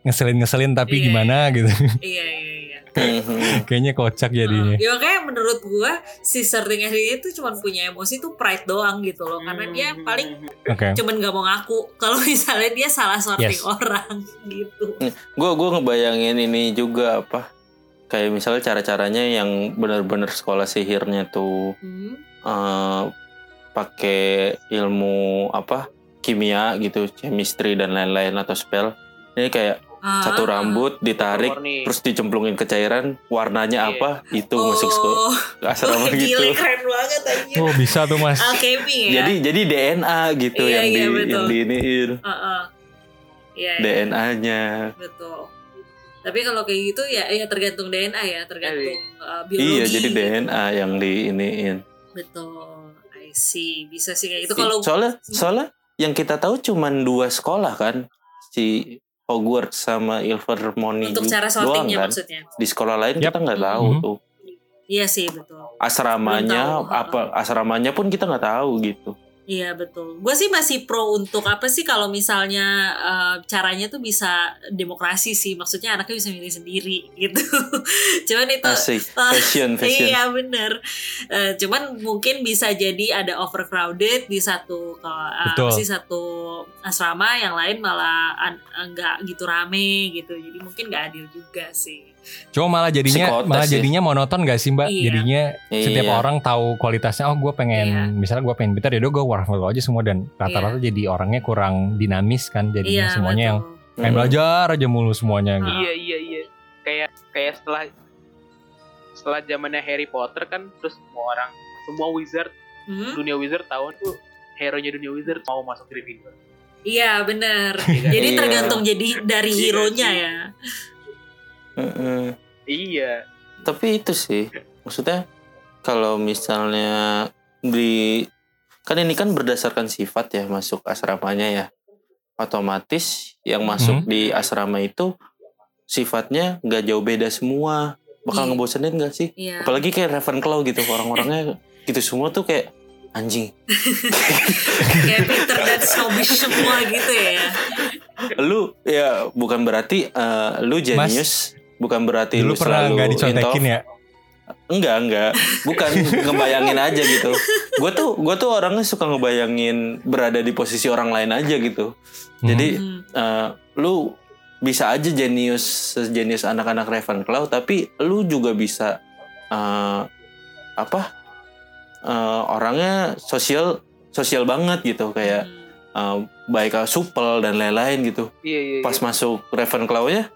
ngeselin-ngeselin tapi Iya, gimana gitu Iya iya iya. Mhm. Kayaknya kocak jadinya Ya makanya menurut gua si Sorting Hat ini tuh cuma punya emosi tuh pride doang gitu loh. Karena dia Hmm. paling oke cuman gak mau ngaku kalau misalnya dia salah sorting Yes. orang gitu. Gue gue ngebayangin ini juga apa? Kayak misalnya cara-caranya yang benar-benar sekolah sihirnya tuh Hmm. eh pakai ilmu apa kimia gitu, chemistry dan lain-lain atau spell. Ini kayak Ah, satu rambut ditarik Warna-warni. terus dicemplungin ke cairan warnanya Iya. apa itu masuk sekolah Oh, asrama oh, gitu gile keren banget aja. Oh bisa tuh mas. Alchemy ya. jadi jadi DNA gitu Iya, yang iya, di betul. yang diiniin Heeh. Iya, iya, DNA-nya betul. Tapi kalau kayak gitu ya ya tergantung DNA ya, tergantung uh, biologi. iya jadi DNA yang diiniin Betul. I see. Bisa sih kayak itu kalau soalnya soalnya yang kita tahu cuman dua sekolah kan si Hogwarts sama Ilvermorny untuk cara doang sortingnya kan maksudnya. di sekolah lain Yap. kita nggak tahu Mhm. tuh Iya sih betul. asramanya tahu, apa asramanya pun kita nggak tahu gitu Iya betul. Gue sih masih pro untuk apa sih kalau misalnya uh, caranya tuh bisa demokrasi sih. Maksudnya anaknya bisa milih sendiri gitu. Cuman itu asik Ah, fashion fashion Iya bener. Eh, cuman mungkin bisa jadi ada overcrowded di satu Betul. apa sih satu asrama, yang lain malah an- nggak gitu rame gitu. Jadi mungkin nggak adil juga sih. Cuma malah jadinya Psikotes malah ya. jadinya monoton gak sih mbak? Iya. Jadinya setiap Iya. orang tahu kualitasnya. Oh gue pengen Iya. misalnya gue pengen pintar ya udah gue warna aja semua dan rata-rata jadi orangnya kurang dinamis kan jadinya Iya semuanya yang betul. pengen belajar aja mulu semuanya gitu. Iya iya iya. Kayak kayak setelah setelah zamannya Harry Potter kan terus semua orang semua wizard Hmm? dunia wizard tahu tuh hero nya dunia wizard mau masuk Gryffindor. Iya bener. Iya kan? Jadi Iya. tergantung jadi dari Iya hero-nya sih. ya. Iya. tapi itu sih maksudnya kalau misalnya di kan ini kan berdasarkan sifat ya masuk asramanya ya otomatis yang masuk di asrama itu sifatnya nggak jauh beda semua bakal Iya. ngebosenin gak sih Iya. apalagi kayak Ravenclaw gitu orang-orangnya gitu semua tuh kayak anjing Kayak Peter dan snobbish semua gitu ya. lu ya bukan berarti eh, lu jenius bukan berarti Dulu lu pernah selalu nggak dicontekin ya? enggak enggak bukan ngebayangin aja gitu gue tuh gue tuh orangnya suka ngebayangin berada di posisi orang lain aja gitu jadi Hmm. eh, lu bisa aja jenius sejenius anak-anak Ravenclaw tapi lu juga bisa eh, apa eh, orangnya sosial sosial banget gitu kayak eh, baik supel dan lain-lain gitu Iya iya. pas iya. masuk Ravenclaw-nya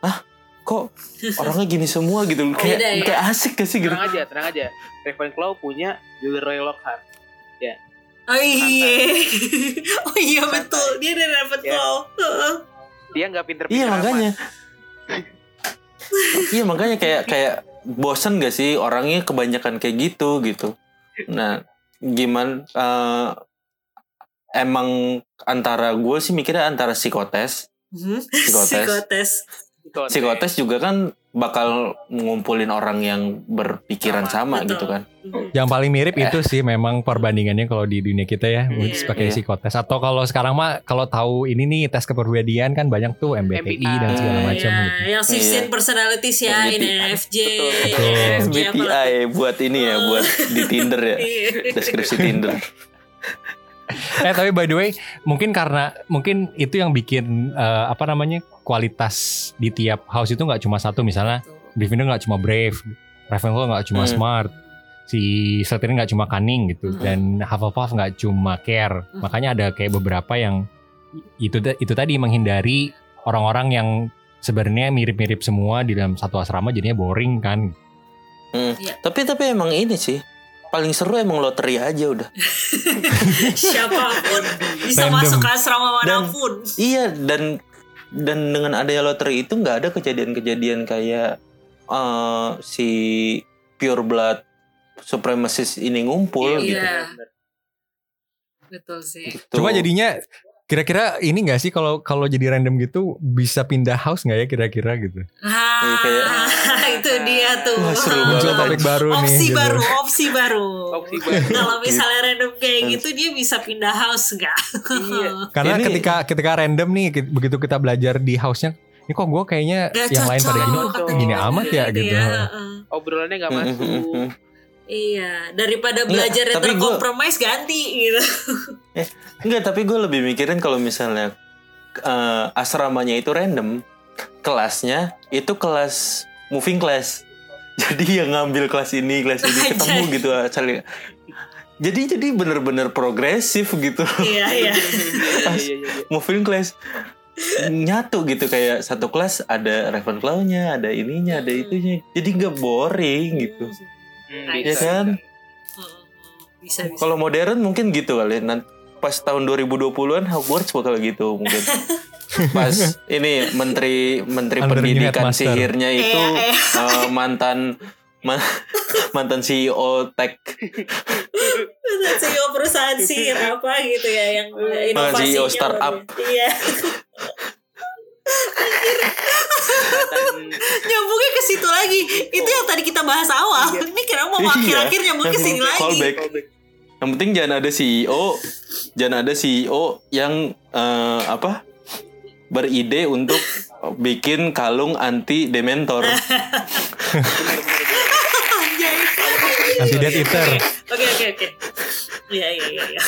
ah kok orangnya gini semua gitu kayak Beda ya? kayak asik gak sih gitu tenang aja, tenang aja. Ravenclaw punya Gilderoy Lockhart. Oh iya. oh iya Santai. betul. Dia dari Ravenclaw. Heeh. Dia nggak pinter-pinter Iya amat. makanya. iya makanya kayak kayak bosen gak sih orangnya kebanyakan kayak gitu gitu. Nah gimana eh, emang antara gue sih mikirnya antara psikotes, Hmm. Psikotes. Psikotes. Psikotes. psikotes juga kan bakal ngumpulin orang yang berpikiran Sama, sama, betul. gitu kan. Hmm. Yang paling mirip itu sih memang perbandingannya kalau di dunia kita ya, Iya. which pakai Iya. psikotes. Atau kalau sekarang mah kalau tahu ini nih tes kepribadian kan banyak tuh MBTI MBTI. dan segala Hmm, macam Iya, gitu. yang 16 Iya. personalities ya, MBTI. INFJ, MBTI buat ini ya, buat di Tinder ya, Iya. deskripsi Tinder. Eh tapi by the way, mungkin karena mungkin itu yang bikin eh, apa namanya kualitas di tiap house itu nggak cuma satu misalnya Gryffindor nggak cuma brave, Ravenclaw nggak cuma Hmm. smart, si Slytherin nggak cuma cunning gitu, Hmm. dan Hufflepuff nggak cuma care. Hmm. Makanya ada kayak beberapa yang itu itu tadi menghindari orang-orang yang sebenarnya mirip-mirip semua di dalam satu asrama jadinya boring kan. Hmm. Iya. Tapi tapi emang ini sih paling seru emang loteria aja udah. Siapa pun bisa Random. masuk ke asrama Dan- mana pun. Iya dan dan dengan adanya lotre itu nggak ada kejadian-kejadian kayak eh, si pure blood supremacist ini ngumpul Iya. gitu. Bener. Betul sih. Gitu. Cuma jadinya kira-kira ini nggak sih kalau kalau jadi random gitu bisa pindah house nggak ya kira-kira gitu? Ah, kayak- itu dia tuh. Wah, seru Muncul banget. topik baru nih. opsi gitu. baru, opsi baru. Opsi baru. Kalau misalnya random kayak gitu dia bisa pindah house enggak? Iya. Karena Ini- ketika ketika random nih begitu kita belajar di house-nya, ini kok gue kayaknya Gak yang lain pada gini, cocok. gini amat ya gitu. heeh. Obrolannya nggak Hmm, masuk. Hmm, hmm. Iya, daripada belajar yang tapi gua- terkompromis ganti gitu. Enggak, tapi gue lebih mikirin kalau misalnya eh, asramanya itu random, kelasnya itu kelas moving class. Jadi yang ngambil kelas ini, kelas ini ketemu gitu saling. Jadi jadi bener-bener progresif gitu. Iya, iya. Iya, iya, iya, iya. moving class. nyatu gitu kayak satu kelas ada Ravenclaw-nya, ada ininya, ada itunya. Jadi nggak boring gitu. Hmm, Iya bisa, kan? bisa. Heeh, bisa bisa Kalau modern mungkin gitu kali. Nanti pas tahun 2020-an Hogwarts bakal gitu mungkin. Pas ini menteri menteri Under pendidikan sihirnya itu Iya, eh, mantan ma- mantan CEO tech CEO perusahaan sihir apa gitu ya yang inovasinya CEO startup. iya Dan nyambungnya ke situ lagi itu yang tadi kita bahas awal ini kenapa mau Iya. akhir-akhir nyambung ke sini lagi Callback. Yang penting jangan ada CEO, jangan ada CEO yang eh, apa beride untuk bikin kalung anti dementor. Anti Death Eater. oke oke oke iya iya iya iya.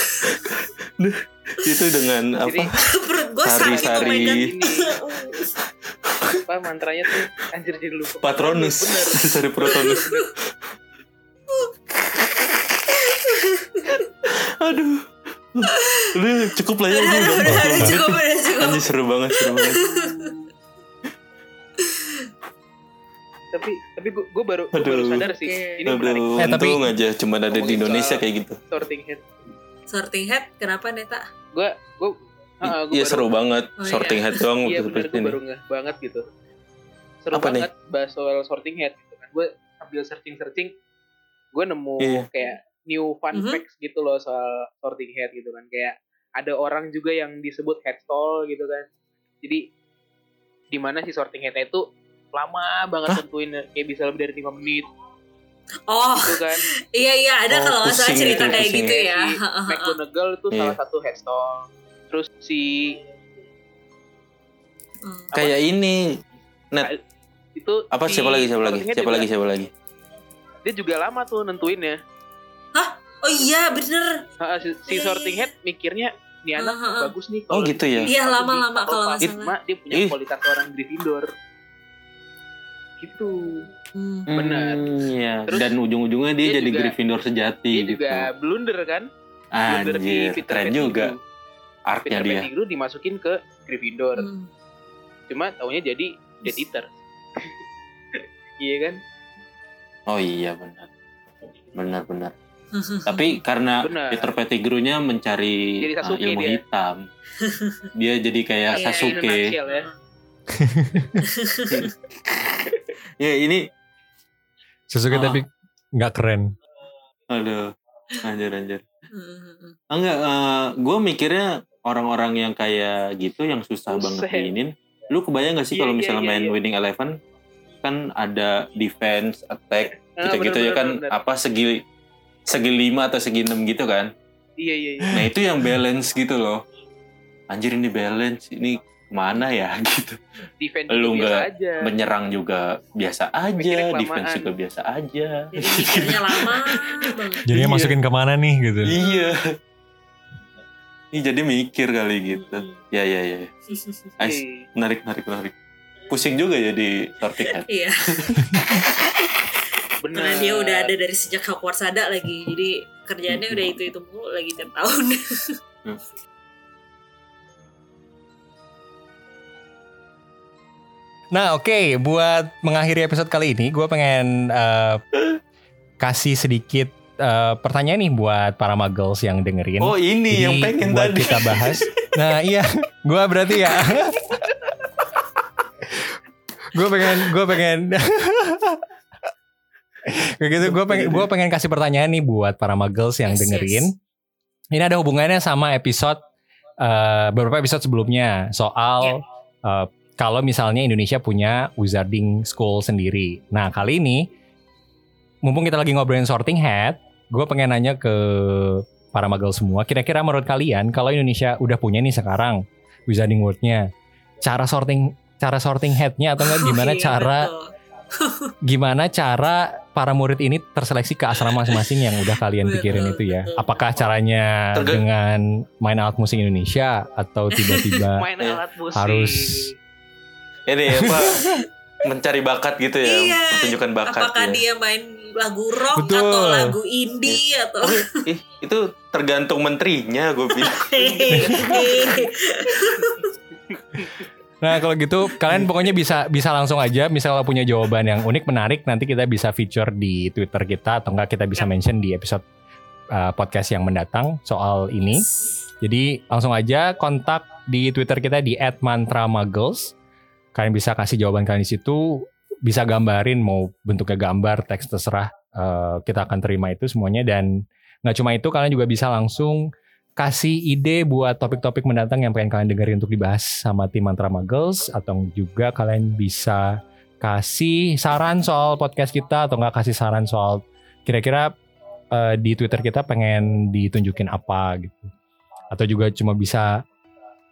Itu dengan Jadi, apa? perut gue sakit oh god ini apa mantranya tuh anjir jadi lupa. Patronus Bener. dari Protonus. Aduh. Udah cukup lah ya udah ini udah cukup udah cukup Anjir seru banget, seru banget. Tapi tapi gue, gue baru gue baru sadar sih. Ini menarik. Aduh, Eh, tapi- untung aja cuma ada di Indonesia kayak gitu. Sorting head. sorting head kenapa Neta Gue gue gue Iya seru banget, Oh, iya. sorting head doang Iya bener seperti gue ini. baru ngeh banget gitu. Seru Apa nih? banget bahas soal sorting head gitu kan. Gue sambil searching searching, gue nemu Iya. kayak new fun Mhm. facts gitu loh soal sorting head gitu kan. Kayak ada orang juga yang disebut head stall gitu kan. Jadi di mana si sorting head itu lama banget tentuin kayak bisa lebih dari 5 menit oh gitu kan. iya iya ada Oh, kalau nggak salah cerita itu, kayak pusing. gitu ya Si McGonagall itu Iya. salah satu head stall. Terus si Hmm. Kayak ini Net. itu apa si siapa lagi siapa lagi siapa juga- lagi siapa lagi Dia juga lama tuh nentuinnya. oh iya bener Ha, si, si Iya, sorting iya. head mikirnya nih anak ah, ah. bagus nih Oh, gitu ya? Iya, lama-lama kalau nggak salah. Dia punya kualitas orang Gryffindor gitu Hmm. Benar. Hmm, iya. Terus dan ujung-ujungnya dia, dia jadi juga- Gryffindor sejati dia gitu juga blunder kan blunder di anjir Peter keren Pettigrew. juga artnya Peter dia Pettigrew dimasukin ke Gryffindor Hmm. cuma taunya jadi Death Eater iya kan oh iya benar benar benar tapi karena Benar. Peter Pettigrew-nya mencari Jadi uh, ilmu dia. hitam dia jadi kayak Iya, Sasuke ya ya ini Sasuke Ah. tapi nggak keren. aduh anjir anjir enggak gue mikirnya orang-orang yang kayak gitu yang susah banget Buset. diinin lu kebayang gak sih Iya, kalau iya, misalnya iya, main iya. winning eleven kan ada defense attack Ah, gitu-gitu ya kan bener, bener. apa segi segi lima atau segi enam gitu kan iya iya iya nah itu yang balance gitu loh anjir ini balance ini ke mana ya gitu. Defense Lu juga biasa nggak aja. menyerang juga biasa aja defense juga biasa aja. Jadi mikirnya lama. Jadinya Iya. masukin ke mana nih gitu. iya. Ini jadi mikir kali gitu. Ya ya ya. Ais, Iya. menarik menarik menarik. Pusing juga ya di sorting head Iya, bener karena dia udah ada dari sejak Hogwarts ada lagi. Jadi kerjaannya udah itu-itu mulu lagi tiap tahun. Nah oke, buat mengakhiri episode kali ini, gue pengen eh, kasih sedikit eh, pertanyaan nih buat para muggles yang dengerin. oh ini Jadi, yang pengen buat tadi kita bahas. Nah iya, gue berarti ya. gue pengen, gue pengen. Kayak gitu, gue pengen, gue pengen kasih pertanyaan nih buat para muggles yang Yes, dengerin. yes. Ini ada hubungannya sama episode eh, beberapa episode sebelumnya soal eh, kalau misalnya Indonesia punya wizarding school sendiri. Nah kali ini, mumpung kita lagi ngobrolin sorting hat, gue pengen nanya ke para magel semua. Kira-kira menurut kalian kalau Indonesia udah punya nih sekarang wizarding world-nya, cara sorting cara sorting headnya atau enggak gimana Iya, cara betul. gimana cara para murid ini terseleksi ke asrama masing-masing yang udah kalian pikirin itu ya? Apakah caranya dengan main alat musik Indonesia atau tiba-tiba harus ini apa mencari bakat gitu ya Iya. pertunjukan bakat Apakah ya. dia main lagu rock Betul. atau lagu indie atau Ih, itu tergantung menterinya gue bilang Nah kalau gitu kalian pokoknya bisa bisa langsung aja misal kalau punya jawaban yang unik menarik nanti kita bisa feature di Twitter kita atau enggak kita bisa mention di episode uh, podcast yang mendatang soal ini. Jadi langsung aja kontak di Twitter kita di @mantramuggles. Kalian bisa kasih jawaban kalian di situ, bisa gambarin mau bentuknya gambar, teks terserah. Uh, kita akan terima itu semuanya dan nggak cuma itu kalian juga bisa langsung kasih ide buat topik-topik mendatang yang pengen kalian dengerin untuk dibahas sama tim Mantra Muggles atau juga kalian bisa kasih saran soal podcast kita atau nggak kasih saran soal kira-kira uh, di Twitter kita pengen ditunjukin apa gitu atau juga cuma bisa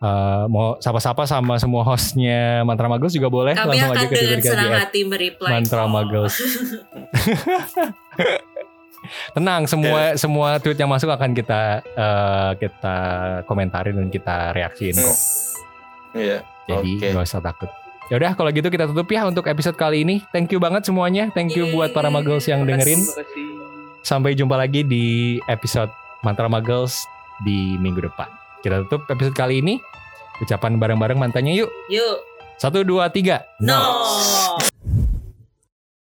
uh, mau sapa-sapa sama semua hostnya Mantra Muggles juga boleh Kami langsung akan aja ke Twitter dengan kita senang hati mereply. Mantra. Muggles. Tenang, semua semua tweet yang masuk akan kita eh, kita komentarin dan kita reaksiin kok. Iya. Jadi Oke. nggak usah takut. Ya udah kalau gitu kita tutup ya untuk episode kali ini. Thank you banget semuanya. Thank you buat para muggles yang dengerin. Terima kasih. Sampai jumpa lagi di episode Mantra Muggles di minggu depan. Kita tutup episode kali ini. Ucapan bareng-bareng mantannya yuk. Yuk. Satu, dua, tiga. No.